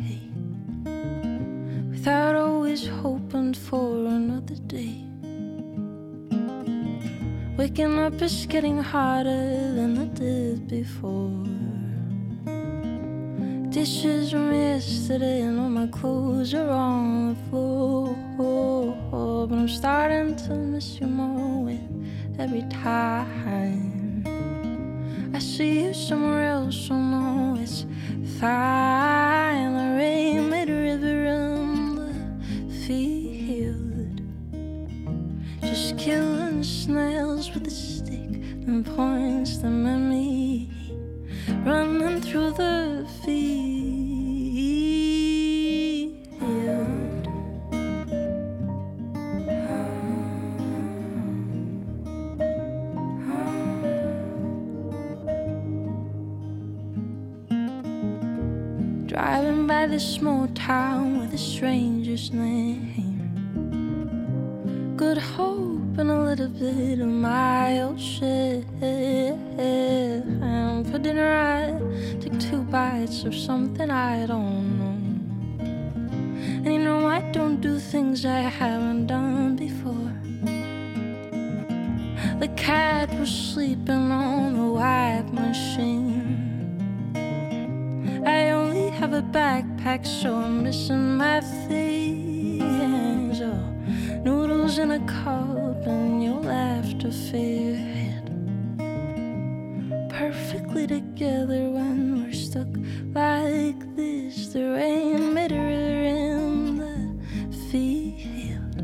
Without always hoping for another day. Waking up is getting harder than it did before. Dishes from yesterday and all my clothes are on the floor. But I'm starting to miss you more with every time. I see you somewhere else, so no, it's fine. The rain made a river in the field. Just killing snails with a stick and points them at me, running through the field. Driving by this small town with a stranger's name. Good hope and a little bit of mild shit. Dinner, I took two bites of something I don't know. And you know, I don't do things I haven't done before. The cat was sleeping on the wipe machine. I only have a backpack, so I'm missing my things. Oh, noodles in a cup and your laughter fed together when we're stuck like this. The rain a in the field,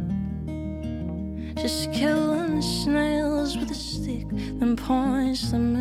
just killing the snails with a stick, then points them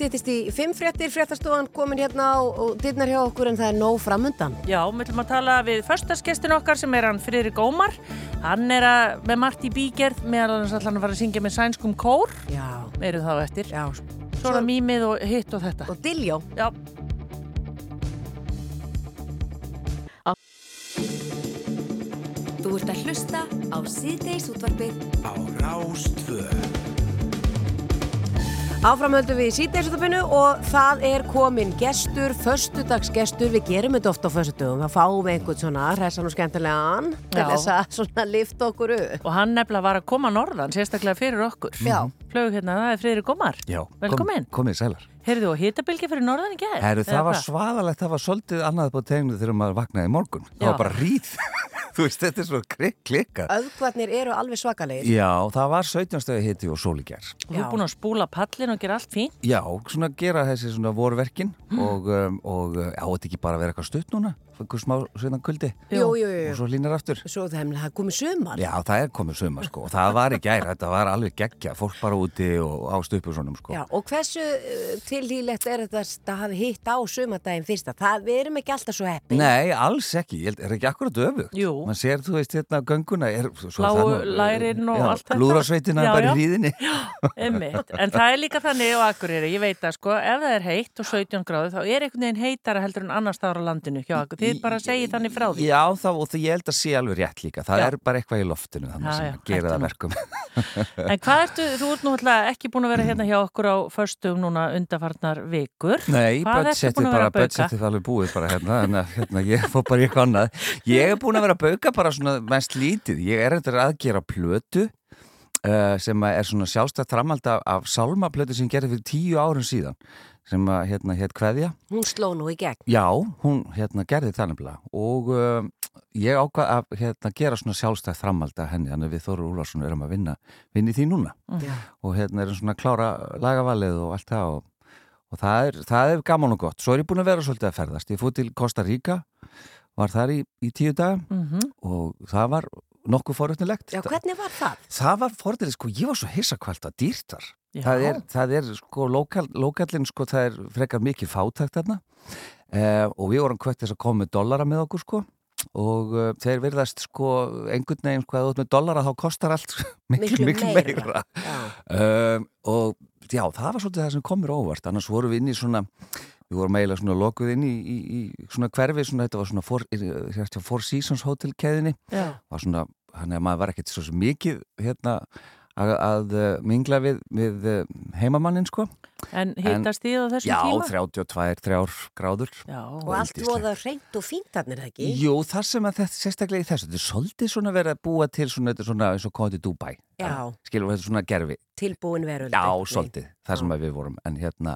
stýttist í fimm fréttir, fréttastofan komin hérna á og dyrnar hjá okkur en það er nóg framundan. Já, við ætlum að tala við förstaskestin okkar sem er hann Friðrik Ómar. Hann er að, með margt í bígerð meðal annars ætla hann að fara að syngja með sænskum kór. Já. Meirið þá eftir. Já. Svo er það mýmið og hitt og þetta. Og diljó. Já. Þú ert að hlusta á síðdeis útvarpið á Rástvöð. Áframhöldu við í síðdeisutafinu og það er komin gestur, förstudagsgestur, við gerum þetta ofta á förstudögum, það fáum við einhvern svona hressan og skemmtilegan til þess að svona lifta okkur upp. Og hann nefnilega var að koma norðan, sérstaklega fyrir okkur. Já. Flög hérna, það er Friðrik Ómar. Já, Velkomin. Kom, komið sælar. Heyrðu, og hitabilgi fyrir norðan í gerð? Herru, það var svaðalegt, það var svolítið annað på tegnu þegar maður vaknaði morgun. Það Já. var bara ríð. Þú veist, þetta er svo klik, klikka. Öðkvarnir eru alveg svakalegir. Já, það var 17 stöði hitti og sól í gerð. Þú er búin að spúla pallin og gera allt fín. Já, svona gera þessi svona vorverkin og, um, og uh, já, þetta ekki bara að vera eitthvað stutt núna, eitthvað smá svona kuldi. Jú, jú, jú. Og svo línar aftur. Svo það er komið sumar. Já, það er komið sumar sko og það var í gær, þetta var alveg geggja, fólk bara úti og á stupusunum sko. Já, og hversu uh, tilhýlegt er þetta að hafi hitt á sumardaginn fyrsta? Það, við erum ekki alltaf svo heppi. Nei, alls ekki, ég er ekki akkurat öfugt? Jú. Man sér, þú veist, hérna gönguna er... það nú- lærin og já, allt þetta. Lúðrasveitina Já, bara í hríðinni. En það er líka þannig á Akureyri, ég veit að sko, ef það er heitt og 17 gráður, þá er einhvern veginn heitara heldur en annars á landinu hjá Þið bara segið þannig frá því. Já, þá, og það, ég held að sé alveg rétt líka. Það Já. er bara eitthvað í loftinu þannig Já, sem já, að gera það verkum. En hvað ertu, þú ert nú alltaf ekki búin að vera hérna hjá okkur á förstum núna undarfarnar vikur. Nei, budgetið bara, budgetið alveg búið bara hérna, að, hérna, ég fór bara eitthvað annað. Ég er búin að vera að bauka bara svona mest lítið. Ég er eitthvað að gera plötu uh, sem er svona sjálfstætt framhald af, af sálmaplötu sem gerði fyrir tíu árun síðan sem að hérna hétt Kveðja. Hún sló nú í gegn. Já, hún hérna gerði það nefnilega og uh, ég ákvað að hérna, gera svona sjálfstætt framhald af henni, þannig að við Þóru Úlarsson erum að vinna, í því núna Já. og hérna erum svona að klára lagavalið og allt það og, og það, er, það er gaman og gott. Svo er ég búin að vera svolítið að ferðast. Ég fór til Costa Rica, var þar í, í tíu daga Mhm. og það var nokkuð forréttilegt. Já, hvernig var það? Það var forréttilegt, sko, ég var svo hissa hvað það dýrt var. Já. Það er, það er sko, lokal, lokallin, sko, það er frekar mikið fátækt þarna. Eh, og við vorum hvert þess að koma með dollara með okkur, sko. Og uh, þeir virðast sko einhvern veginn sko að ert með dollara þá kostar allt miklu, miklu meira, um, og já, það var svolítið það sem komur óvart. Annars vorum við inn í svona við vorum eiginlega svona lokuð inn í, í, í svona hverfi, svona þetta var svona Four, hérna, four Seasons Hotel keðinni var svona, hann er að maður var ekkert svo mikið hérna að, uh, mingla við, við uh, heimamannin sko En hittast þið á þessum já, tíma? Já, 32, 3 gráður já. Og allt voða reynd og fínt þarna, ekki? Jú, það sem að þetta, sérstaklega í þessu þetta er svolítið svona verið að búa til svona, þetta er svona eins og komið til Dubai Já. Skilur þetta svona gerfi Tilbúin veröld Já, svolítið, það sem að við vorum En hérna,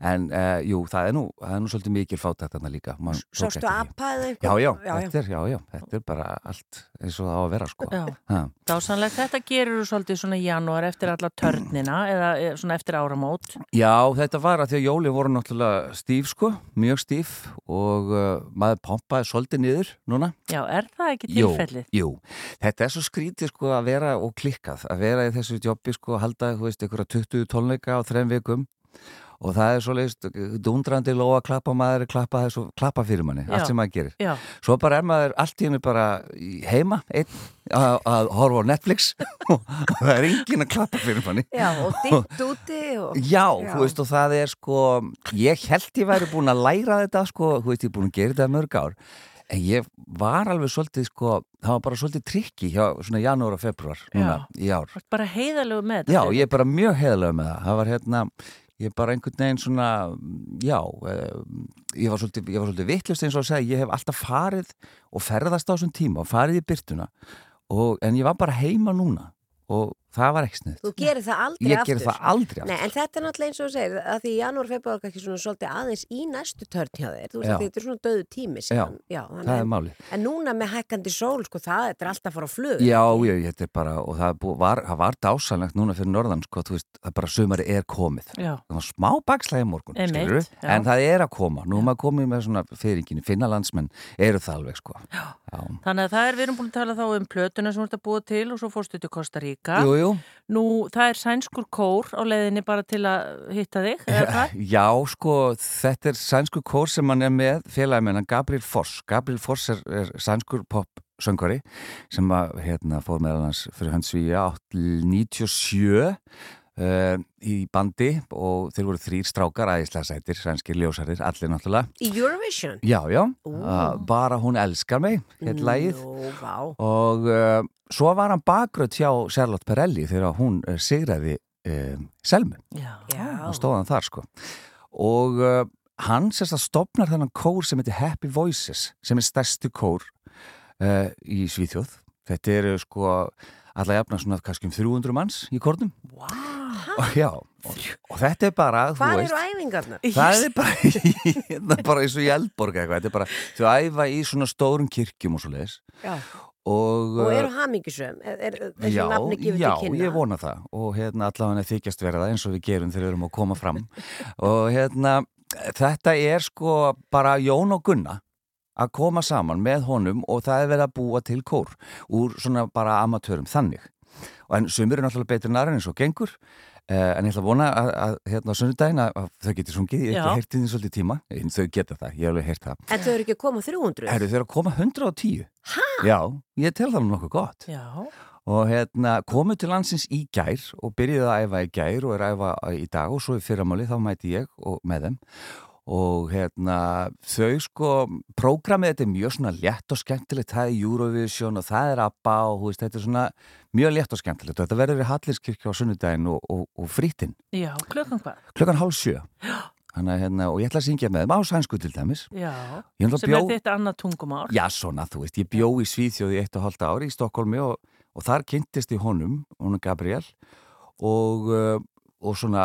en uh, jú, það er nú það er nú svolítið mikil fátækt þarna líka Man tók Sástu eftir því. apa eða Já, eitthvað? já, Já, já. þetta er, já, já, þetta er bara allt eins og það á að vera sko. Dásanlegt, þetta gerur þú svolítið svona í janúar eftir alla törnina eða eh, svona eftir áramót Já, þetta var að því að jóli voru náttúrulega stíf sko, mjög stíf og uh, maður pompaði svolítið niður núna. Já, er það ekki Jú, tilfellið? jú, þetta er svo skrítið sko að vera og klikkað, að vera í þessu jobbi sko að halda, þú veist, einhverja 20 tónleika á þreim vikum og það er svo leiðist, dundrandi lóa klappa maður, klappa þessu, klappa fyrir manni Já. allt sem maður gerir. Já. Svo bara er maður allt í henni bara heima einn að, horfa á Netflix og það er enginn að klappa fyrir manni. Já, og ditt úti og... Já, þú veist og það er sko ég held ég væri búin að læra þetta sko, þú veist ég er búin að gera þetta mörg ár en ég var alveg svolítið sko, það var bara svolítið trikki hjá svona janúar og februar núna í ár. Bara heiðalegu með þetta? Já, ég er bara mjög heiðlega með það. Það var hérna, ég bara einhvern veginn svona, já, eh, ég var svolítið, svolítið vittlust eins og að segja, ég hef alltaf farið og ferðast á þessum tíma og farið í byrtuna og, en ég var bara heima núna og það var ekki snið. Þú gerir það aldrei Ég aftur. gerir það aldrei aftur. Nei, en þetta er náttúrulega eins og þú segir, að því janúar, februar kannski svona svolítið aðeins í næstu törn hjá þér. Þú veist Já. að þetta er svona döðu tími. Já, síðan. Já það er en, málið. En núna með hækkandi sól, sko, það þetta er alltaf að fara á flug. Já, ég, þetta er bara, og það, búið, var, það var dásanlegt núna fyrir norðan, sko, þú veist, það bara sumari er komið. Já. Það var smá bakslæði morgun, já. en það er að koma. Nú maður komið með svona fyriringinni, finna landsmenn, eru það alveg, sko. Já. Þannig að það er, við erum búin að tala þá um plötuna sem þú ert að búa til og svo fórstu til Costa Rica. Jú, jú. Nú, það er sænskur kór á leiðinni bara til að hitta þig, eða hvað? Já, sko, þetta er sænskur kór sem hann er með félagmennan Gabriel Foss. Gabriel Foss er, er sænskur popsöngari sem að, hérna, fór meðal hans fyrir hans við 97 Uh, í bandi og þeir voru þrýr strákar æðislega sætir, sænskir ljósarir, allir náttúrulega. Í Eurovision? Já, já, uh, bara hún elskar mig heit lægið Nú, vá. og uh, svo var hann bakgröð hjá Charlotte Perrelli þegar hún uh, sigraði uh, Selmu. Já. og stóð hann þar sko. Og uh, hann sérst að stopnar þennan kór sem heitir Happy Voices sem er stærsti kór í Svíþjóð. Þetta eru sko alla jafna svona kannski um 300 manns í kórnum. Wow. og já, og, og þetta er bara þú Hvað eru æfingarnar? það er bara, hérna bara eins og í eitthvað, þetta er bara, þau æfa í svona stórum kirkjum og svo leiðis og, Og uh, eru hamingisum? Er, er já, já, ég vona það. Og hérna allavega þykjast vera það eins og við gerum þegar við erum að koma fram. Og hérna þetta er sko bara Jón og Gunna að koma saman með honum og það er verið að búa til kór úr svona bara amatörum þannig. En sumir er náttúrulega betur en aðra eins og gengur Uh, en ég ætla að vona að, að hérna á sunnudaginn að, að þau getur sungið, ég hef ekki heyrt því svolítið tíma, en þau geta það, ég hef alveg heyrt það. En þau eru ekki að koma 300? Herru, þau eru að koma 110 Hæ? Já, ég tel það nú nokkuð gott. Já. og hérna komu til landsins í gær og byrjuði að æfa í gær og er að æfa í dag og svo í fyrramáli þá mæti ég og með þeim og hérna þau sko prógramið þetta er mjög svona létt og skemmtilegt. Það er Eurovision og það er ABBA og veist, þetta er svona mjög létt og skemmtilegt. Og þetta verður í Hallirskirkja á sunnudaginn og, og, og frítinn Já, klukkan hvað? klukkan hálf sjö. Þannig, að, hérna, og ég ætla að syngja með þeim á sænsku til dæmis. Já, sem bjó- er þitt annað tungumál. Já, svona, þú veist, ég bjó í Svíþjóði eitt og hálft ári í Stokkólmi og, og þar kynntist í honum, honum Gabriel og, uh, og svona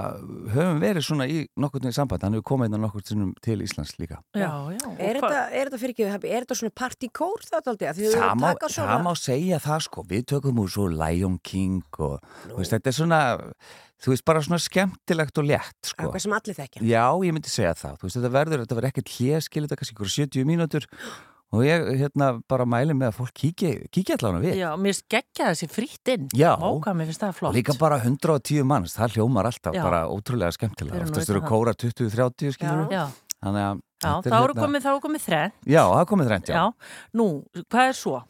höfum verið svona í nokkur til samband, hann hefur komið inn á nokkur sinnum til Íslands líka. Já, já. Er þetta, er þetta fyrir ekki, er þetta svona partykór þá aldrei? Það svona... það má segja það sko, við tökum úr svo Lion King og þú veist, þetta er svona, þú veist, bara svona skemmtilegt og létt sko. Eitthvað sem allir þekkja. Já, ég myndi segja það, þú veist, þetta verður, þetta verður ekkert hléskil, þetta er kannski ykkur 70 mínútur og ég hérna bara mæli með að fólk kíkja, allavega við Já, mér skeggja þessi frýtt inn Já. Móka, mér finnst það flott Líka bara 110 manns, það hljómar alltaf Já. bara ótrúlega skemmtilega Oftast eru kóra 20-30 skilur Já, Þannig að já þá er eru komið, þá er komið þrenn Já, það er komið þrennt, já. Já, nú, hvað er svo?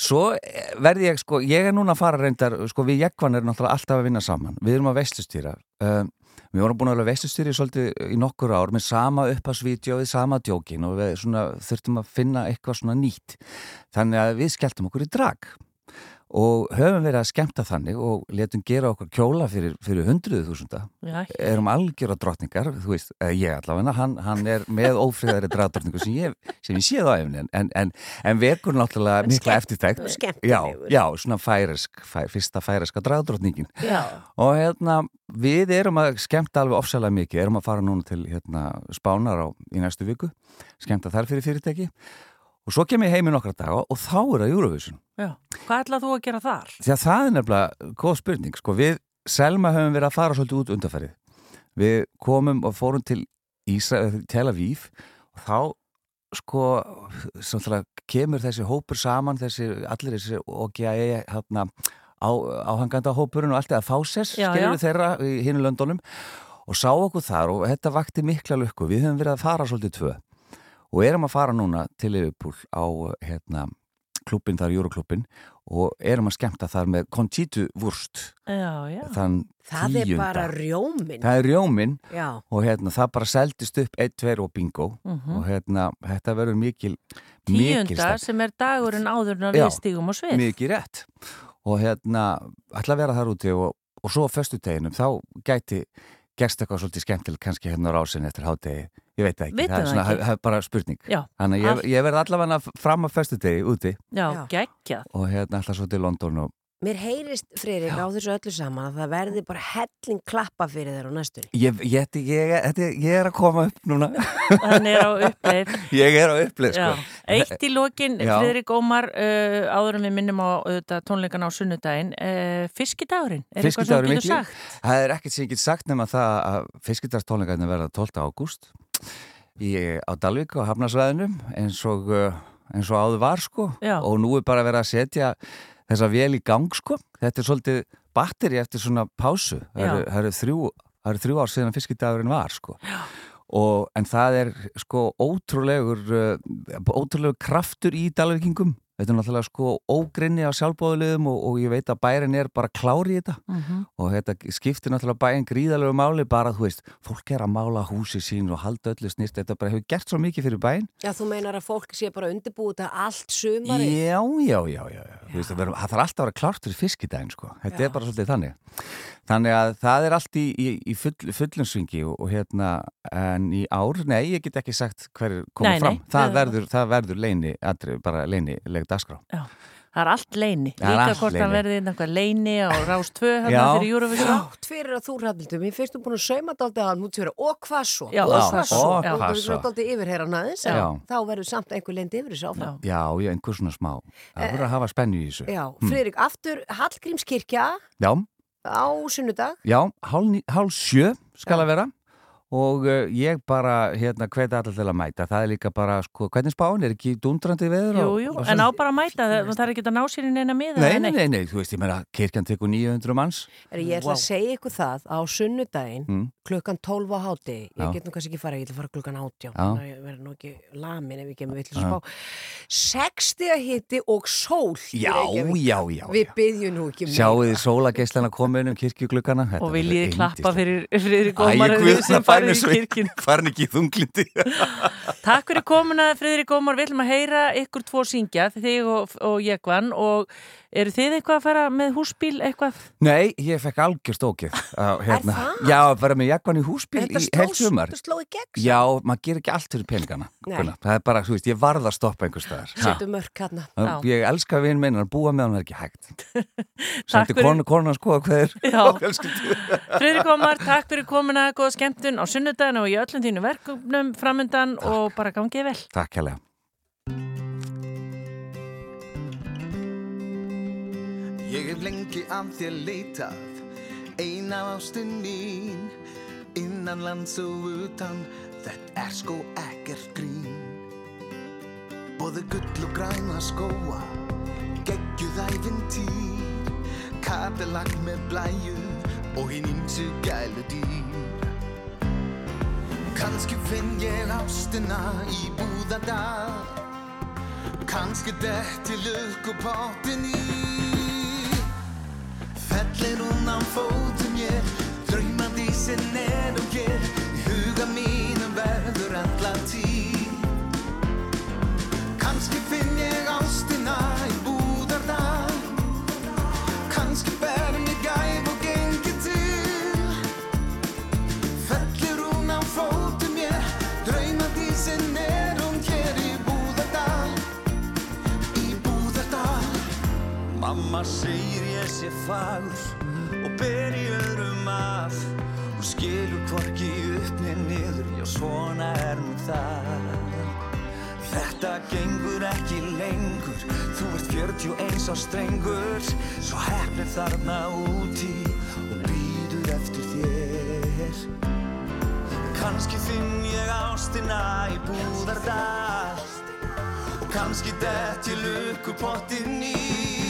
Svo eh, verði ég, sko, ég er núna að fara reyndar, sko, við Jekvan erum alltaf að vinna saman. Við erum að veistustýra. Um, við vorum búin að vera veistustýri svolítið í nokkur ár með sama uppasvídeóið, sama djókin og við þurftum að finna eitthvað svona nýtt. Þannig að við skelltum okkur í drag og höfum verið að skemmta þannig og letum gera okkur kjóla fyrir, fyrir hundruðu þúsunda. Já, Erum algjöra drottningar, þú veist, eh, ég allavega, hann, hann er með ófriðari dragdrottningu sem ég, sem ég séð á efni, en, en, en vekur náttúrulega mikla eftirtækt. Já, já, svona færesk, fæ, fyrsta færeska dragdrottningin. Já. Og hérna, við erum að skemmta alveg ofsalega mikið, erum að fara núna til hérna, spánar á, í næstu viku, skemmta þar fyrir fyrirtæki og svo kem ég heim í nokkra daga og þá er það Eurovision. Já. Hvað ætlað þú að gera þar? Því að það er nefnilega góð spurning, sko, við Selma höfum verið að fara svolítið út undarfærið. Við komum og fórum til Ísra, Tel Aviv og þá, sko, samtala, kemur þessi hópur saman, þessi, allir þessi OGAE, hérna, á, áhanganda hópurinn og allt eða fáses, Já, skilur já. þeirra í hinu löndunum og sá okkur þar og þetta vakti mikla lukku. Við höfum verið að fara svolítið tvö og erum að fara núna til Liverpool á hérna, klubbin þar, Euroklubbin og erum að skemmta þar með Conchitu Wurst Já, já. þann Það er tíunda. bara rjómin. Það er rjómin Já. og hérna, það bara seldist upp 1, 2 og bingo Mhm. og hérna, þetta verður mikil Tíunda sem er dagurinn áður en að Já, við stígum á svið. Mikið rétt og hérna, ætla að vera þar úti og, og svo á föstuteginum þá gæti gerst eitthvað svolítið skemmtilegt kannski hérna á rásin eftir hádegi ég veit það ekki, Vitum það er, svona, það er bara spurning. Já, þannig að allt- ég, ég verð allavega fram á föstudegi úti. Já, geggjað. og hérna alltaf svo til London og Mér heyrist, Friðrik, á þessu öllu saman að það verði bara helling klappa fyrir þér á næstunni. ég, ég, ég, ég, er að koma upp núna Hann er á uppleið. ég er á uppleið sko. Eitt í lokin. Friðrik Ómar, uh, áður en við minnum á auðvitað, tónleikan á sunnudaginn, uh, fiskidagurinn, er eitthvað sem þú getur sagt? Það er ekkert sem ég get sagt nema það að fiskidagstónleikarnir verða 12. ágúst í, á Dalvík á Hafnarsvæðinu eins og, uh, eins og áður var sko Já. og nú er bara verið að setja þessa vel í gang sko. Þetta er svolítið batteri eftir svona pásu. Það eru, eru þrjú, eru þrjú ár síðan fiskidagurinn var sko. Og, en það er sko ótrúlegur uh, ótrúlegur kraftur í Dalvíkingum þetta er náttúrulega sko ógrinni á sjálfbóðulegum og, og ég veit að bærin er bara klári í þetta Mhm. og þetta skiptir náttúrulega bæinn gríðalegu máli bara þú veist, fólk er að mála húsi sín og halda öllu snýst, þetta bara hefur gert svo mikið fyrir bæinn Já, þú meinar að fólk sé bara undirbúið þetta allt sumari. Já, já, já, já, já. Veist, það, verður- það þarf alltaf að vera klárt fyrir fiskidaginn sko. þetta Já. er bara svolítið þannig þannig að það er allt í, í, í full, fullum svingi og, og hérna en í ár, nei, ég get ekki sagt hver er Nei, komið nei, fram, það það- verður, það verður leini, aldrei, bara leini leg dagskrá Já. Það er allt leini, Það er líka allt hvort það leyni. verði einhver leini á Rás 2 Já. hérna fyrir Eurovision. Þrátt fyrir að þú ræðildum, ég finnst þú búin að sauma dálta að nút fyrir og hvað svo? Já, og og hvað hvað svo? svo? Og Já. þú Hvað verður svo? dálta yfirherran aðeins, Já. en þá verður samt einhver leindi yfir þessu áfram. Já, já, einhver svona smá það verður að hafa spennu í þessu Eh, Já, Hm. Friðrik, aftur Hallgrímskirkja Já, á sunnudag. Já, hálf, hálf sjö skal að vera og uh, ég bara hérna hveti allir til að mæta það er líka bara, sko, hvernig spáin er ekki dundrandi veður Jú, og- jú, og en svona? á bara að mæta það, það er ekki að ná sér í neina miða. Nei, eða nei, nei, nei, þú veist, ég meina kirkjan tekur 900 manns Er, ég ætla Vá. að segja ykkur það á sunnudaginn Mm. klukkan 12 á háti ég Já. get nú kannski ekki fara, ég ætla að fara klukkan 18 Já. þannig að ég verður nú ekki lamin ef ég kemur vill Já. spá 60 hitti og sól Já, Reykjavík. já, já, við byggjum nú ekki Sjáu ég færni í kirkjun. Farin ekki í þunglindi Takk fyrir komuna Friðrik Ómar, við ætlum að heyra ykkur tvo syngja, þig og, og Jekvan og eru þið eitthvað að fara með húsbíl eitthvað? Nei, ég fekk algjörst ókið á, hérna. Já, að vera með jakkan í húsbíl í sló- heilt sumar þetta sló í gegn Já, maður gerir ekki allt fyrir peningana. Það er bara, þú veist, ég varð að stoppa einhver staðar Ha. setu mörk hérna Já. Ég elska vinn minn, að búa með hann er ekki hægt Sendi konu, konu að skoða hvað er. Friðrik Ómar, takk fyrir komuna, góða skemmtun á sunnudaginu og í öllum þínu verkefnum framöndan Takk. og bara gangið vel. Takk hella. Ég hef lengi af þér leitað, eina ástinn mín, innan lands og utan, þetta er sko ekkert grín. Bóðu gull og græna skóa, geggjuð æfintýr, kabelag með blæju og hinn ímsu gælu dýr. Kanski finn ég ástina í búðadal Kanski detti lukkupottin í Fellir hún án fótum ég Draumandi í sinn en og ég Í huga mínum verður alla tí Kanski finn ég ástina Mamma segir ég sé fagur og ber í öðrum af Hún skilur hvorki upp niður niður, já svona er nú það. Þetta gengur ekki lengur, þú ert 41 á strengur Svo hefnir þarna úti og býður eftir þér. Kanski finn ég ástina í búðardal. Og kanski dett ég lukkupottinn í.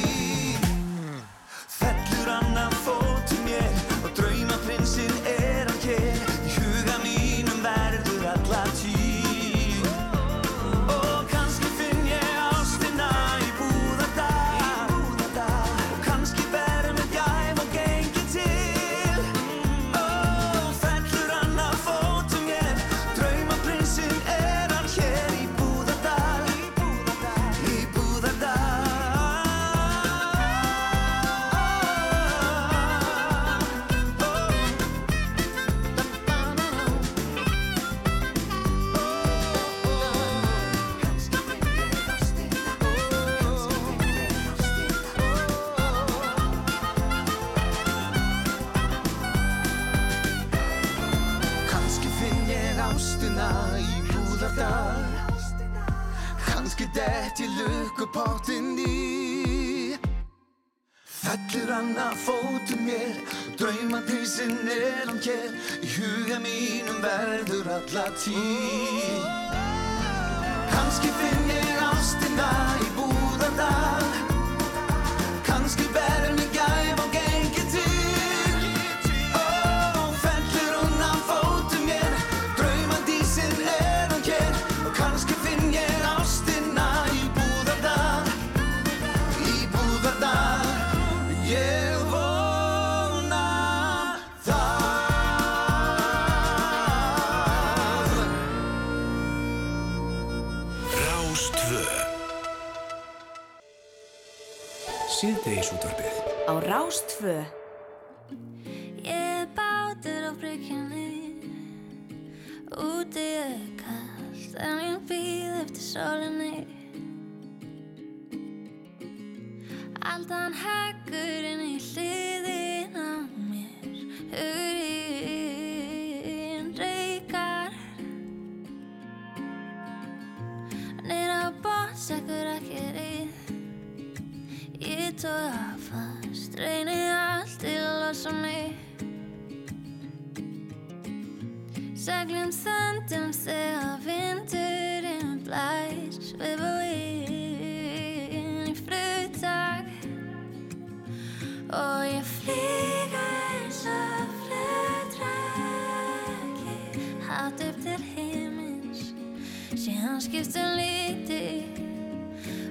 síðan skiptum liti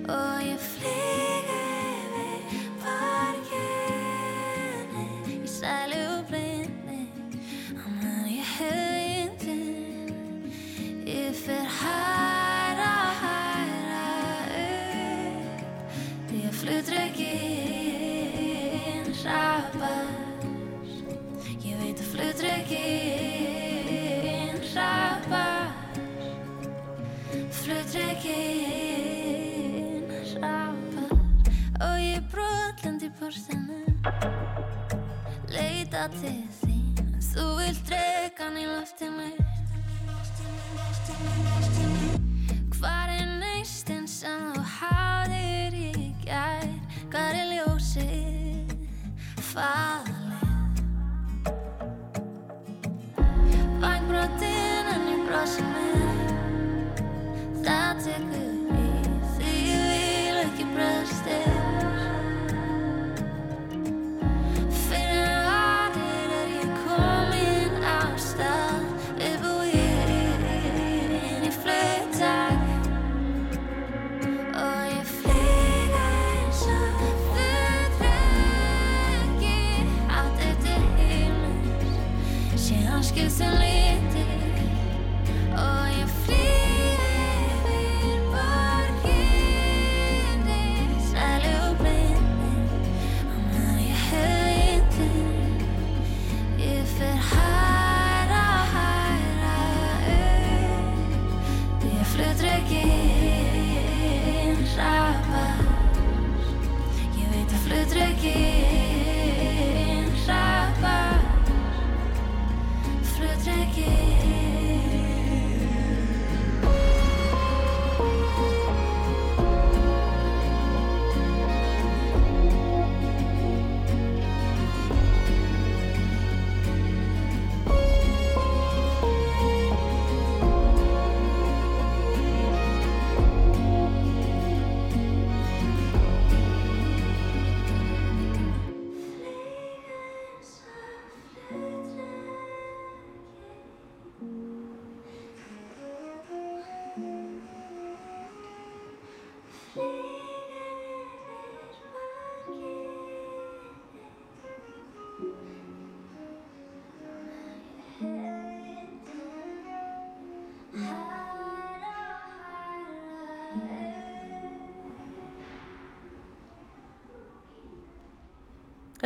og ég flyr hálsinu Leita til þín. Þú vilt drekan í loftinu. Hvar er neistinn sem þú hafðir í gær? Hvar er ljósið? Fá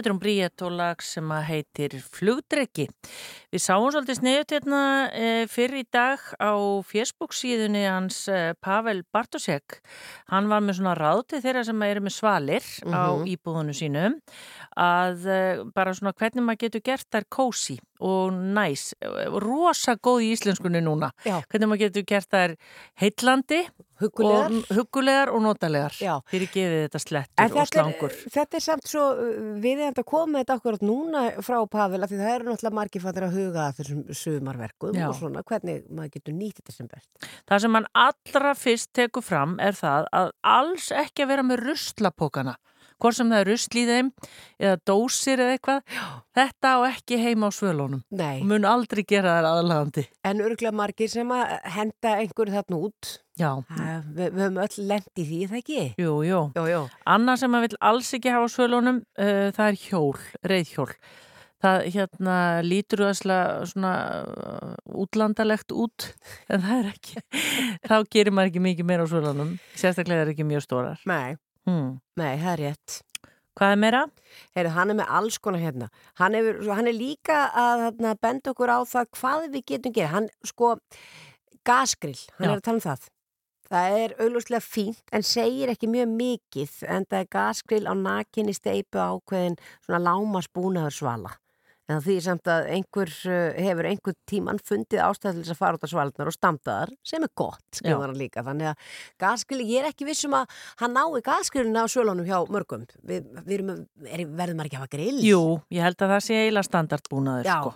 Þetta er um Bríett og lag sem að heitir Flugdreki. Við sáum svolítið sniðut hérna e, fyrir í dag á Facebook síðunni hans e, Pavel Bartosek. Hann var með svona ráð til þeirra sem eru með svalir mm -hmm. á Mhm. íbúðunu sínum að e, bara svona hvernig maður getur gert þær kósi og næs. Rosa góð í íslenskunni núna. Já. Hvernig maður getur gert þær heitlandi Huggulegar. og, huggulegar og notalegar. Já. Fyrir gefið þetta slettur og þetta er, slangur. þetta er samt svo uh, viðeigandi að koma með þetta akkurat núna frá Pavel af því það eru náttúrulega margir fattir að huga þessum sumarverkum Já. og svona hvernig maður getur nýtt þetta sem best. Það sem hann allra fyrst tekur fram er það að alls ekki að vera með ruslapókana. Hvort sem það er rusl í þeim eða dósir eða eitthvað. Þetta á ekki heima á svölunum. Nei. Og mun aldrei gera þær aðlagandi. En örgulega margir sem að henda einhverju þarna út. Já. Það, við, höfum öll lent í því, það ekki? Jú, jú. Jú, jú. Annað sem maður vill alls ekki hafa á svölunum, uh, það er hjól, reyðhjól. Það hérna lítur þesslega svona uh, útlandalegt út, en það er ekki. Þá gerir maður ekki mikið meira á svölunum. Sérstaklega er ekki mjög stórar. Nei. Hmm. Nei, það er rétt. Hvað er meira? Heyrðu, hann er með alls konar hérna. Hann, hefur, hann er líka að þarna, benda okkur á það hvað við getum gera. Hann, sko, gasgrill, hann Já. er að tala um það. Það er auglúslega fínt en segir ekki mjög mikið en það er gasgrill á nakinni steipu ákveðin svona lámasbúnaður svala. En því samt að einhver uh, hefur einhver tíman fundið ástæð til þess að fara út á svalnar og stamtaðar sem er gott, Já. skrifar hann líka. Þannig að gasgrill, ég er ekki vissum að hann nái gasgrillinu á svölunum hjá mörgum. Við, við erum, er, verðum maður ekki að hafa grill? Jú, ég held að það sé eiginlega standardbúnaður sko.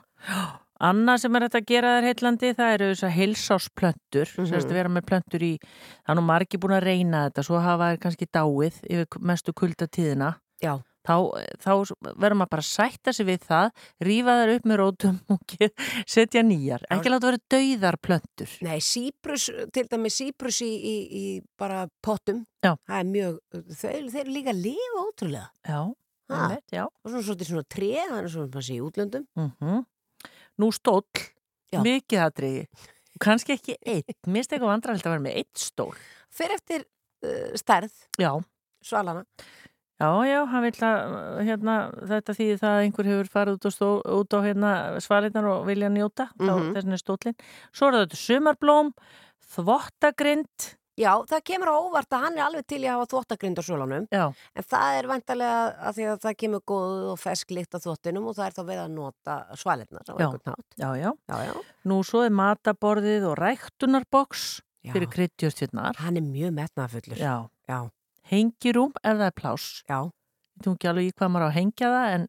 Annað sem er þetta að gera þær heitlandi það eru þess að heilsásplöntur mm. -hmm. vera með plöntur í það er nú margir búin að reyna þetta svo hafa þær kannski dáið yfir mestu kuldatíðina Já. Þá, þá verður maður bara að sætta sig við það rífa þær upp með rótum og setja nýjar. Ekki láta vera dauðar plöntur. Nei, síprus, til dæmi síprus í, í, í bara pottum. Já. það er mjög, þeir, þeir líka lifa ótrúlega. Já, Ha. einmitt, já. og svona svona, svona tre, það er svona svona í útlöndum. Mm Nú stóll, Já. mikið aðriði kannski ekki einn, mér finnst eitthvað vandrarhald að vera með eitt stól. Fyrir eftir uh, stærð. Já, svalana Já, já, hann vil að hérna, þetta þýðir það að einhver hefur farið út stó, út á hérna, svaliðnar og vilja njóta, mm þá þessin er stóllin. Svo er þetta sumarblóm, þvottagrind. Já, það kemur á óvart að hann er alveg til í að hafa þvóttagrind á svolunum Já. en það er vantarlega að því að það kemur góð og fesk lykt á þvottinum og það er þá við að nota svalirnar á Já. Já, já. Já, já. Nú svo er mataborðið og ræktunarboks Já. fyrir kryddjörstjörnar. Hann er mjög metnaðfullur Já. Já. Hengirúm ef það er pláss. Já. Ég þú ekki alveg í hvað maður á að hengja það en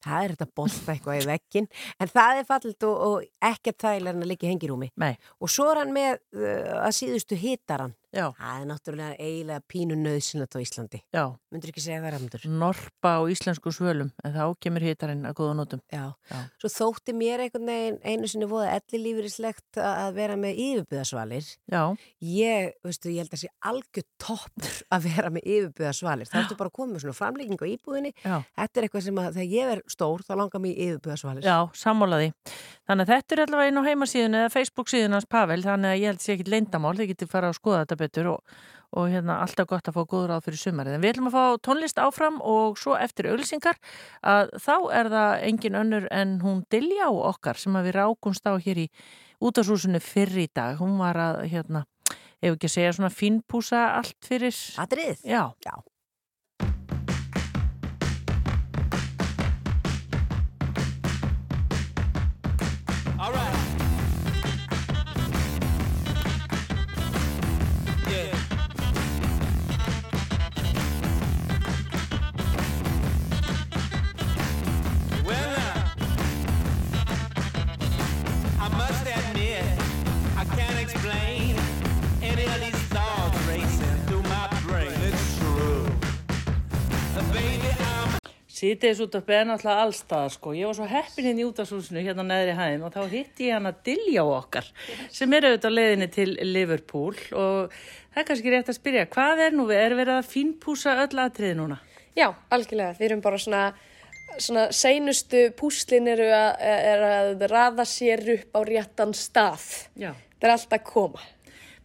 Það er þetta bolta eitthvað í vekkin en það er fallit og, og ekkert þægilega en að liggja í hengirúmi Nei. og svo er hann með uh, að síðustu hitaran Já. það er náttúrulega eiginlega pínu nöðsynlegt á Íslandi Já. myndur ekki segja það ramdur norpa á íslensku svölum en þá kemur hitarinn að góða nótum. Já. Já. svo þótti mér einhvern veginn einu sinni voða ellilífurislegt að vera með yfirbyðasvalir Já. ég, veistu, ég held að sé algjör toppur að vera með yfirbyðasvalir það ertu bara að koma með svona framlíking á íbúðinni Já. þetta er eitthvað sem að þegar ég er stór þá langar mér yfirbyðasvalir. Þannig að þetta er allavega inn á heimasíðun eða Facebook síðun hans Pavel, þannig að ég held sé ekki leyndamál, þið getur fara að skoða þetta betur og, og hérna alltaf gott að fá góður áð fyrir sumarið. En við ætlum að fá tónlist áfram og svo eftir auglýsingar að þá er það engin önnur en hún Diljá okkar sem við rákumst á hér í útashúsinu fyrr í dag. Hún var að, hérna, ef ekki að segja svona fínpúsa allt fyrir... Atrið? Já. Já. Sýtiðis út af beðan alltaf allstaðar sko. Ég var svo heppin hérna í útashúsinu hérna neðri hæðin og þá hitti ég hana Dilja okkar sem er auðvitað á leiðinni til Liverpool og það er kannski rétt að spyrja, hvað er nú? Er verið að fínpúsa öll atriði núna? Já, algjörlega. Við erum bara svona, svona seinustu púslin eru að, er að raða sér upp á réttan stað. Já. Það er alltaf að koma.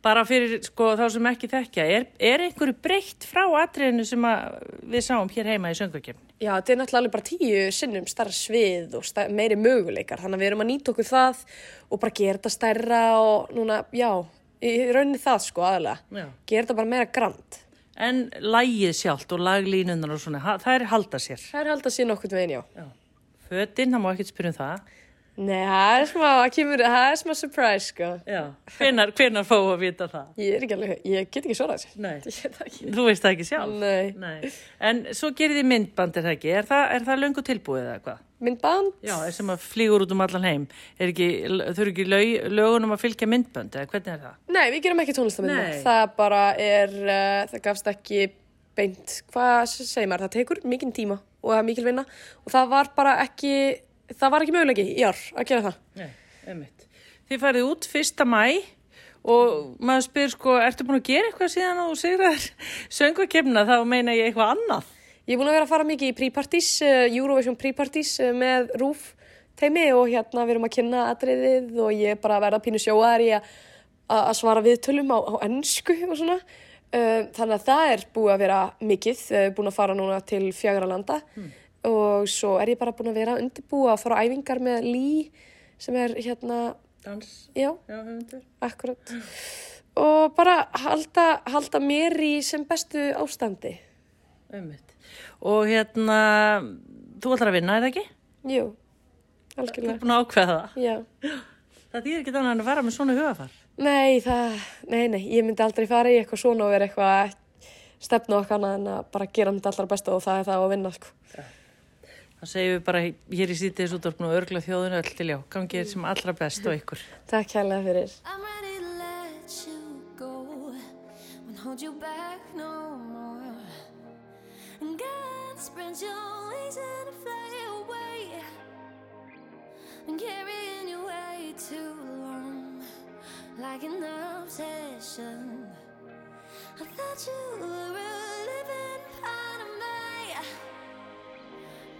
Bara fyrir sko, þá sem ekki þekkja, er, er einhverju breytt frá atriðinu sem við sáum hér heima í söngakefni? Já, þetta er náttúrulega bara tíu sinnum starra svið og stær, meiri möguleikar þannig að við erum að nýta okkur það og bara gera þetta stærra og núna, já, í rauninni það sko aðalega Já. gera þetta bara meira grand En lægið sjálft og laglínunar og svona, það er halda sér. Það er halda sér nokkurn veginn, já. já. Fötin, það má ekkert spyrja um það. Nei, það er smá, það kemur, það er smá surprise, sko. Já. Hvenar, hvenar fáum að vita það? Ég er ekki alveg, ég get ekki svarað þessu. Nei. Ekki. Þú veist það ekki sjálf? Nei. Nei. En svo gerir þið myndband, er það ekki? Er það, er það löngu tilbúið eða hvað? Myndband? Já, sem að flýgur út um allan heim. Er ekki, þau eru ekki lög, lögunum að fylgja myndband eða hvernig er það? Nei, við gerum ekki tónlistamindna. Nei. Það bara er, uh, það gafst ekki beint, hvað segir maður, það tekur mikinn tíma og það er mikil vinna og það var bara ekki, það var ekki möguleiki í ár að gera það. Nei, einmitt. Þið farið út fyrsta mæ og maður spyr sko, ertu búin að gera eitthvað síðan og sigraðir söngvakefna þá meina ég eitthvað annað? Ég er búin að vera að fara mikið í pre-parties, uh, Eurovision pre-parties uh, með RÚF teimi og hérna við erum að kynna atriðið og ég er bara að verða pínu sjóaðar í að að svara viðtölum á, á ennsku og svona. Uh, þannig að það er búið að vera mikið, búin að fara núna til fjagra landa og svo er ég bara búin að vera undirbúa að fara á æfingar með Lý sem er hérna Dans? Já, Já, akkurat. Og bara halda, halda mér í sem bestu ástandi. Einmitt. Og hérna, þú ætlar að vinna, er það ekki? Jú, Þú algjörlega. er búin að ákveða það. Já. Það þýðir ekki en að vera með svona hugafar. Nei, það, nei, nei, ég myndi aldrei fara í eitthvað svona og vera eitthvað að stefna okkar en að bara gera mitt allra besta og það er það að vinna, sko. Það segjum við bara hér í sítiðis útvarpinu og örgla þjóðinu öll til já. Gangið sem allra best og ykkur. Takk hérlega fyrir. I'm ready to let you go. Won't hold you back no more. And God spread your wings and fly away. And carrying you way too long, like an obsession. I thought you were a living part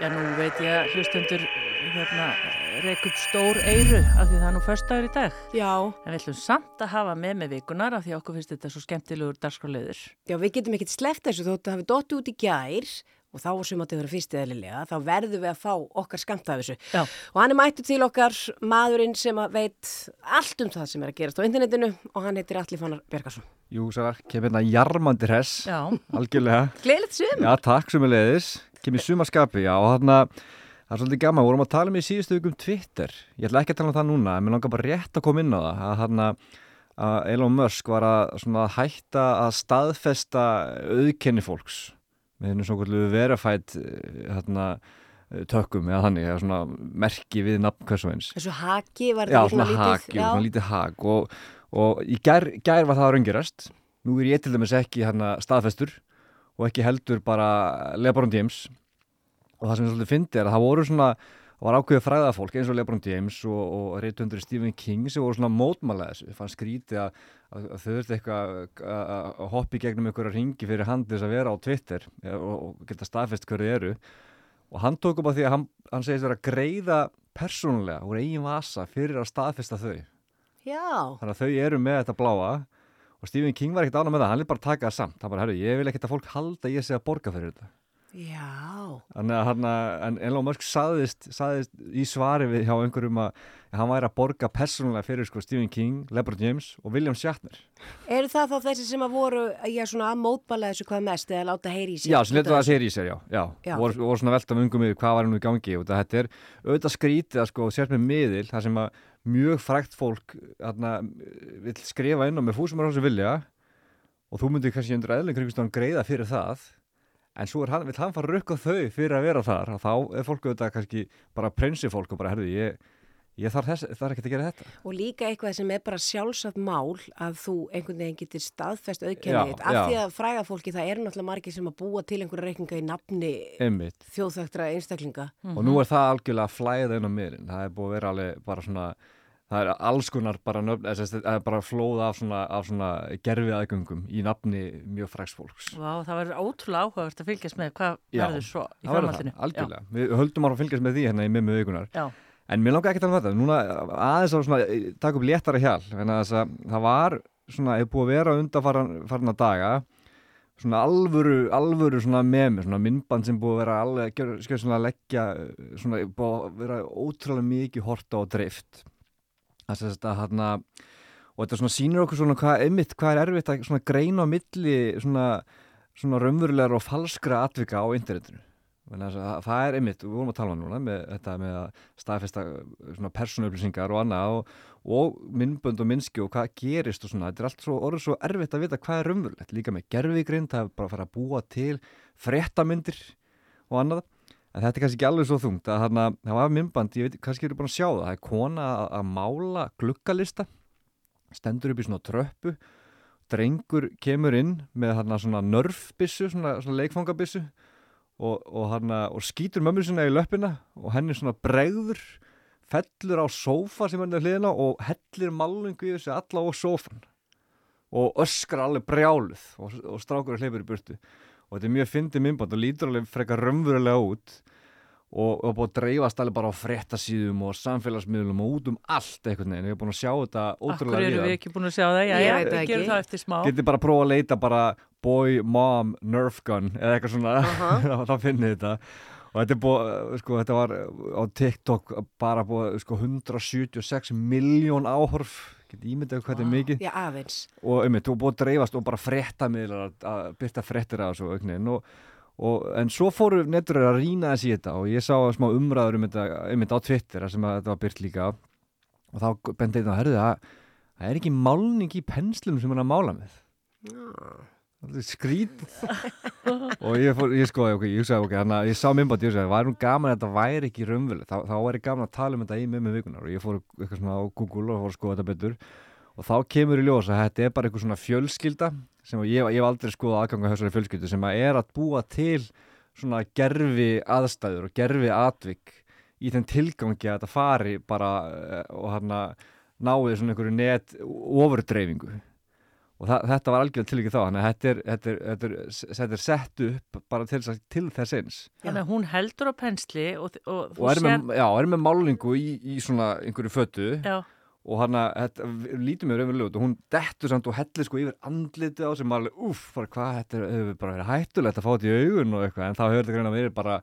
Já, nú veit ég að hlustundur hérna, upp stór eyru af því það er nú förstaður í dag. Já. En við ætlum samt að hafa með með vikunar af því að okkur finnst þetta svo skemmtilegur dagskráliður. Já, við getum ekkert sleppt þessu þótt að hafi dotti út í gær og þá sem að þau vera fyrst eðlilega, þá verðum við að fá okkar skamt af þessu. Já. Og hann er mættu til okkar maðurinn sem að veit allt um það sem er að gerast á internetinu og hann heitir Alli Fannar Björgarsson. Jú, Sævar, kemur hérna jarmandi hress, Já. algjörlega. Gleðilegt sum. Já, takk sem er leiðis, kemur sumarskapi, já, og þarna, það er svolítið gaman, við vorum að tala um í síðustu vikum Twitter, ég ætla ekki að tala um það núna, en mér langar bara rétt að koma inn á það, að þarna, að Elon Musk var að svona, hætta að staðfesta auðkenni fólks, með henni svona verafætt, þarna, tökum eða þannig, eða svona merki við nafn hversu eins. Þessu haki var Já, þetta svona lítið. haki, svona lítið hak og, og í gær, gær var það að raungerast nú er ég til dæmis ekki hérna staðfestur og ekki heldur bara Lebron James. Og það sem ég svolítið fyndi er að það voru svona það var ákveðið fræðafólk eins og Lebron James og, og reytundur Stephen King sem voru svona mótmálega þessu, fann skrítið að, að, að þau þurfti eitthvað að- að að hoppi gegnum einhverja ringi fyrir hand þess að vera á Twitter og, og geta staðfest hverju eru. Og hann tók upp á því að hann, hann segist vera að greiða persónulega úr eigin vasa fyrir að staðfesta þau. Já. þannig að þau eru með þetta bláa og Stephen King var ekkert ánað með það, hann vil bara taka það samt. Hann bara, herru, ég vil ekkert að fólk halda að ég sé að borga fyrir þetta Já. þannig að hann, en Elon Musk saðist, saðist í svari við hjá einhverjum að hann væri að borga persónulega fyrir sko Stephen King, Lebron James og William Shatner Eru það þá þessi sem að voru já, svona að mótbala þessu hvað mest eða láta heyri í sér? Já, sem letur það að segja í sér, já, já. Já. Voru, voru svona velta um ungum yfir hvað var nú í gangi og þetta er auðvitað skrítið að sko sért með miðil þar sem að mjög frækt fólk þarna, vil skrifa inn á með fúsum er hans að vilja og þú myndir kannski undir kringustan greiða fyrir það en svo er hann, vil hann fara að rukka þau fyrir að vera þar? Og þá er fólk auðvitað kannski bara prinsi fólk og bara, herðu, ég, ég þarf, þess, þarf ekki að gera þetta. Og líka eitthvað sem er bara sjálfsagt mál að þú einhvern veginn getur staðfest auðkennið þitt. Af já. því að fræga fólki það eru náttúrulega margir sem að búa til einhverja reikninga í nafni þjóðþögtra einstaklinga. og nú er það algjörlega inn á miðlinn. Það er búið að vera alveg bara svona það er alls konar bara, nöfn, er bara flóða af svona, af svona gerfi aðgöngum í nafni mjög fræks fólks Vá, það verður ótrúlega áhugavert að fylgjast með hvað Já, verður svo í það verður framhaldinu. það, algjörlega. Við höldum ára að fylgjast með því hérna í mimmu vikunar Já. en mér langar ekki að tala um þetta núna aðeins að svona, taka upp léttara að það var svona, hefur búið að vera undarfarna daga svona alvöru, alvöru svona memi, svona myndband sem búið að vera alveg, skjör svona leggja svona, búið að vera ótrúlega mikið horta og dreift að hérna og þetta svona sýnir okkur svona hvað einmitt, hvað er erfitt að svona greina á milli svona, svona raunverulegar og falskra atvika á internetinu. Það- er einmitt, við vorum að tala um núna með þetta með að staðfesta svona persónuupplýsingar og annað og, og myndbönd og minnski og hvað gerist og svona, þetta er allt svo, orðið svo erfitt að vita hvað er raunverulegt, líka með gerfigrind það er bara að fara að búa til fréttamyndir og annað en þetta er kannski ekki alveg svo þungt að þarna, það var myndband, ég veit, kannski eru búin að sjá það. Það er kona að, að mála gluggalista stendur upp í svona tröppu drengur kemur inn með þarna svona nörfbissu, svona, svona leikfangabissu og, og, hana, og skýtur mömmu sinna í löppina og henni svona bregður fellur á sófa sem henni er hliðina og hellir malningu í þessu alla á sófan og öskar alveg brjáluð og, og strákur hleypur í burtu og þetta er mjög fyndið myndband og lítur alveg frekar raunverulega út og, og búið að dreifast alveg bara á frettasíðum og samfélagsmiðlum og út um allt einhvern veginn, við erum búin að sjá þetta Akkur ótrúlega eru víða. við ekki búin að sjá það? Já, Ég veit ekki. gerum það eftir smá. Getið bara að prófa að leita bara boy, mom, nerf gun eða eitthvað svona, Aha. þá finnið þetta og þetta er búið, sko, þetta var á TikTok bara búið, sko, 176 miljón áhorf getið ímyndið hvað þetta er mikið. Já, aðeins. og einmitt, þú búið að dreifast og bara fréttamiðlar að, að byrta fréttir að þessu auknin og, og, en svo fóru nettur að rýna þessi í þetta og ég sá smá umræður um þetta einmitt á Twitter sem að þetta var byrt líka. Og þá bendið þetta að herðu það það er ekki málning í penslum sem hann að mála með? Það skrítið og ég fór, ég skoði, ok, ég sagði, ok, þannig að ég sá minnbátt, ég sagði, væri nú gaman að þetta væri ekki raunveruleg, þá, þá væri gaman að tala um þetta í með vikunar og ég fór eitthvað svona á Google og fór að skoða þetta betur. Og þá kemur í ljós að þetta er bara eitthvað svona fjölskylda sem ég, ég hef aldrei skoðað aðganga þessari fjölskyldu sem að er að búa til svona gerfi aðstæður og gerfi atvik í þenn tilgangi að þetta fari bara eh, og hann að náði svona einhverju net ofurdreifingu og það, þetta var algjörð til ekki þá þannig að þetta er, þetta er, þetta er, þetta er sett upp bara til, þess- til þess eins. Þannig að hún heldur á pensli og, og, og er með, já, er með málingu í, í svona einhverju fötu. Já. og hann að þetta lítur mér raunverulega út og hún dettur samt og hellir sko yfir andliti á sem alveg, uff, bara hvað þetta er- hefur bara verið hættulegt að fá þetta í augun og eitthvað. En þá hefur þetta greina verið bara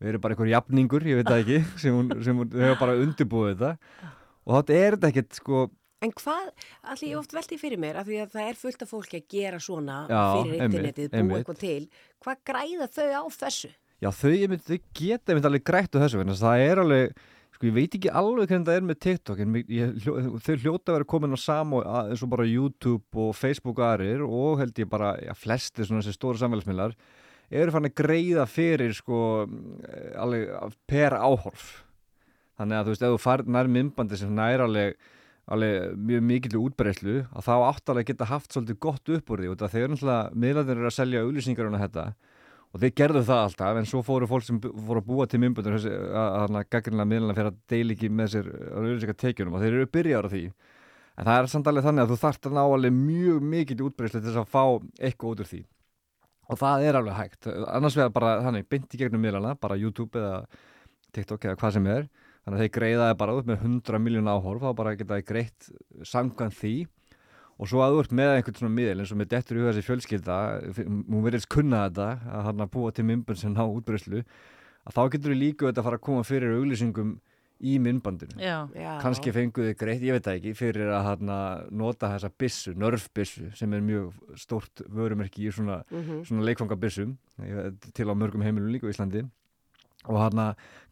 verið bara einhver jafningur, ég veit það ekki sem hún, sem hún hefur bara undirbúið þetta. Og þetta er þetta ekkert sko En hvað, allir ég oft veldi fyrir mér, af því að það er fullt af fólki að gera svona Já, fyrir internetið, einmitt. eitthvað til. Hvað græða þau á þessu? Já, þau, ég mynd, þau geta einmitt alveg grætt á þessu, en það er alveg, sko, ég veit ekki alveg hvernig það er með TikTok, en ég, þau hljóta að vera komin á sama að- eins og bara YouTube og Facebook og aðrir og held ég bara, já, flesti svona þessi stóru samfélagsmiðlar eru fann að greiða fyrir, sko, eh, alveg per áhorf. Þannig að þú veist, ef þú fær nær myndbandi sem nær alveg, mjög mikill útbreyslu, að þá áttalega geta haft svolítið gott upp úr því, og þegar náttúrulega miðlarnir eru að selja auðlýsingar um þetta, og þeir gerðu það alltaf en svo fóru fólk sem fóru að búa til myndböndur að gaggrinlega miðluna fyrir að deila ekki með sér auðvitað tekjunum og þeir eru byrjar á því. En það er samt alveg þannig að þú þarft að ná alveg mjög mikið útbreyslu til þess að fá eitthvað út úr því. Og það er alveg hægt. Annars vegar bara þannig í þannig að þeir greiðaði bara út með 100 miljón áhorf þá bara geta þeir greitt samkvæm því. Og svo að þú ert með einhvern svona miðl eins og með dettur í þessi fjölskylda hún verðist kunna þetta að hann að búa til myndbönd sem ná útbreyslu að þá getur við líka þetta að fara að koma fyrir auglýsingum í myndbandinu. Kannski fenguðu greitt, ég veit það ekki fyrir að hana, nota þessa bissu, nörfbissu sem er mjög stórt vörumerki í svona, Mhm. svona leikfangabissum til á mörgum heimilum líka á Íslandi og hann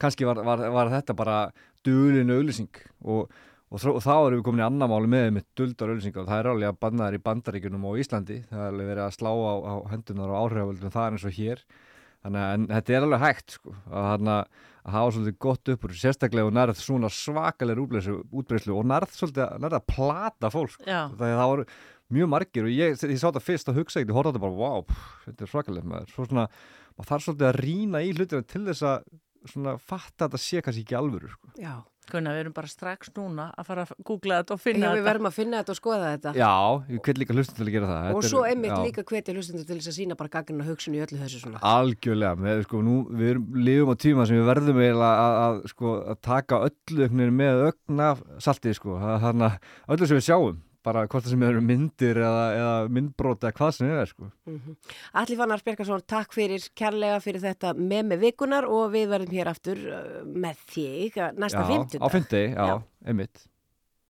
kannski var, var, var þetta bara dulin auglýsing og Og, og þá erum við komin í annar máli með með duldar auðlýsingar og það er alveg að banna þær í bandaríkunum og Íslandi. Það er alveg verið að slá á, á hendunar og áhrifavöldum það er eins og hér. Þannig að en, þetta er alveg hægt sko, að, hana, að hafa svolítið gott upp úr sérstaklega og nærð svona svakalega útbreyslu og nærð svolítið nærð að plata fólk. Það, voru mjög margir og ég, ég sá þetta fyrst að hugsa ekkert, ég horfði þetta bara, wow, þetta er svakalega maður. Svo svona, maður þarf svolítið að rýna í hlutina til þess að svona fatta að þetta sé kannski ekki alvöru sko. Já. Gunnar, við erum bara strax núna að fara að googla þetta og finna þetta. við verðum að finna þetta og skoða þetta. Já, ég hveit líka hlustum til að gera það Og Þetta svo er- einmitt já, líka hvetja hlustundur til þess að sína bara gaggrina hugsun í öllu þessu svona. Algjörlega, með, sko, nú, við erum, lifum á tíma sem við verðum eiginlega að, að, sko, að taka öllu veginn með ögna saltið sko, þannig að öllu sem við sjáum bara hvort það sem eru myndir eða, eða myndbrót eða hvað sem er sko. Mm Alli Fannar Bjarkarsson, takk fyrir kærlega fyrir þetta með með vikunar og við verðum hér aftur uh, með þig uh, næsta Já, fimmtudag. Á fymti, já, einmitt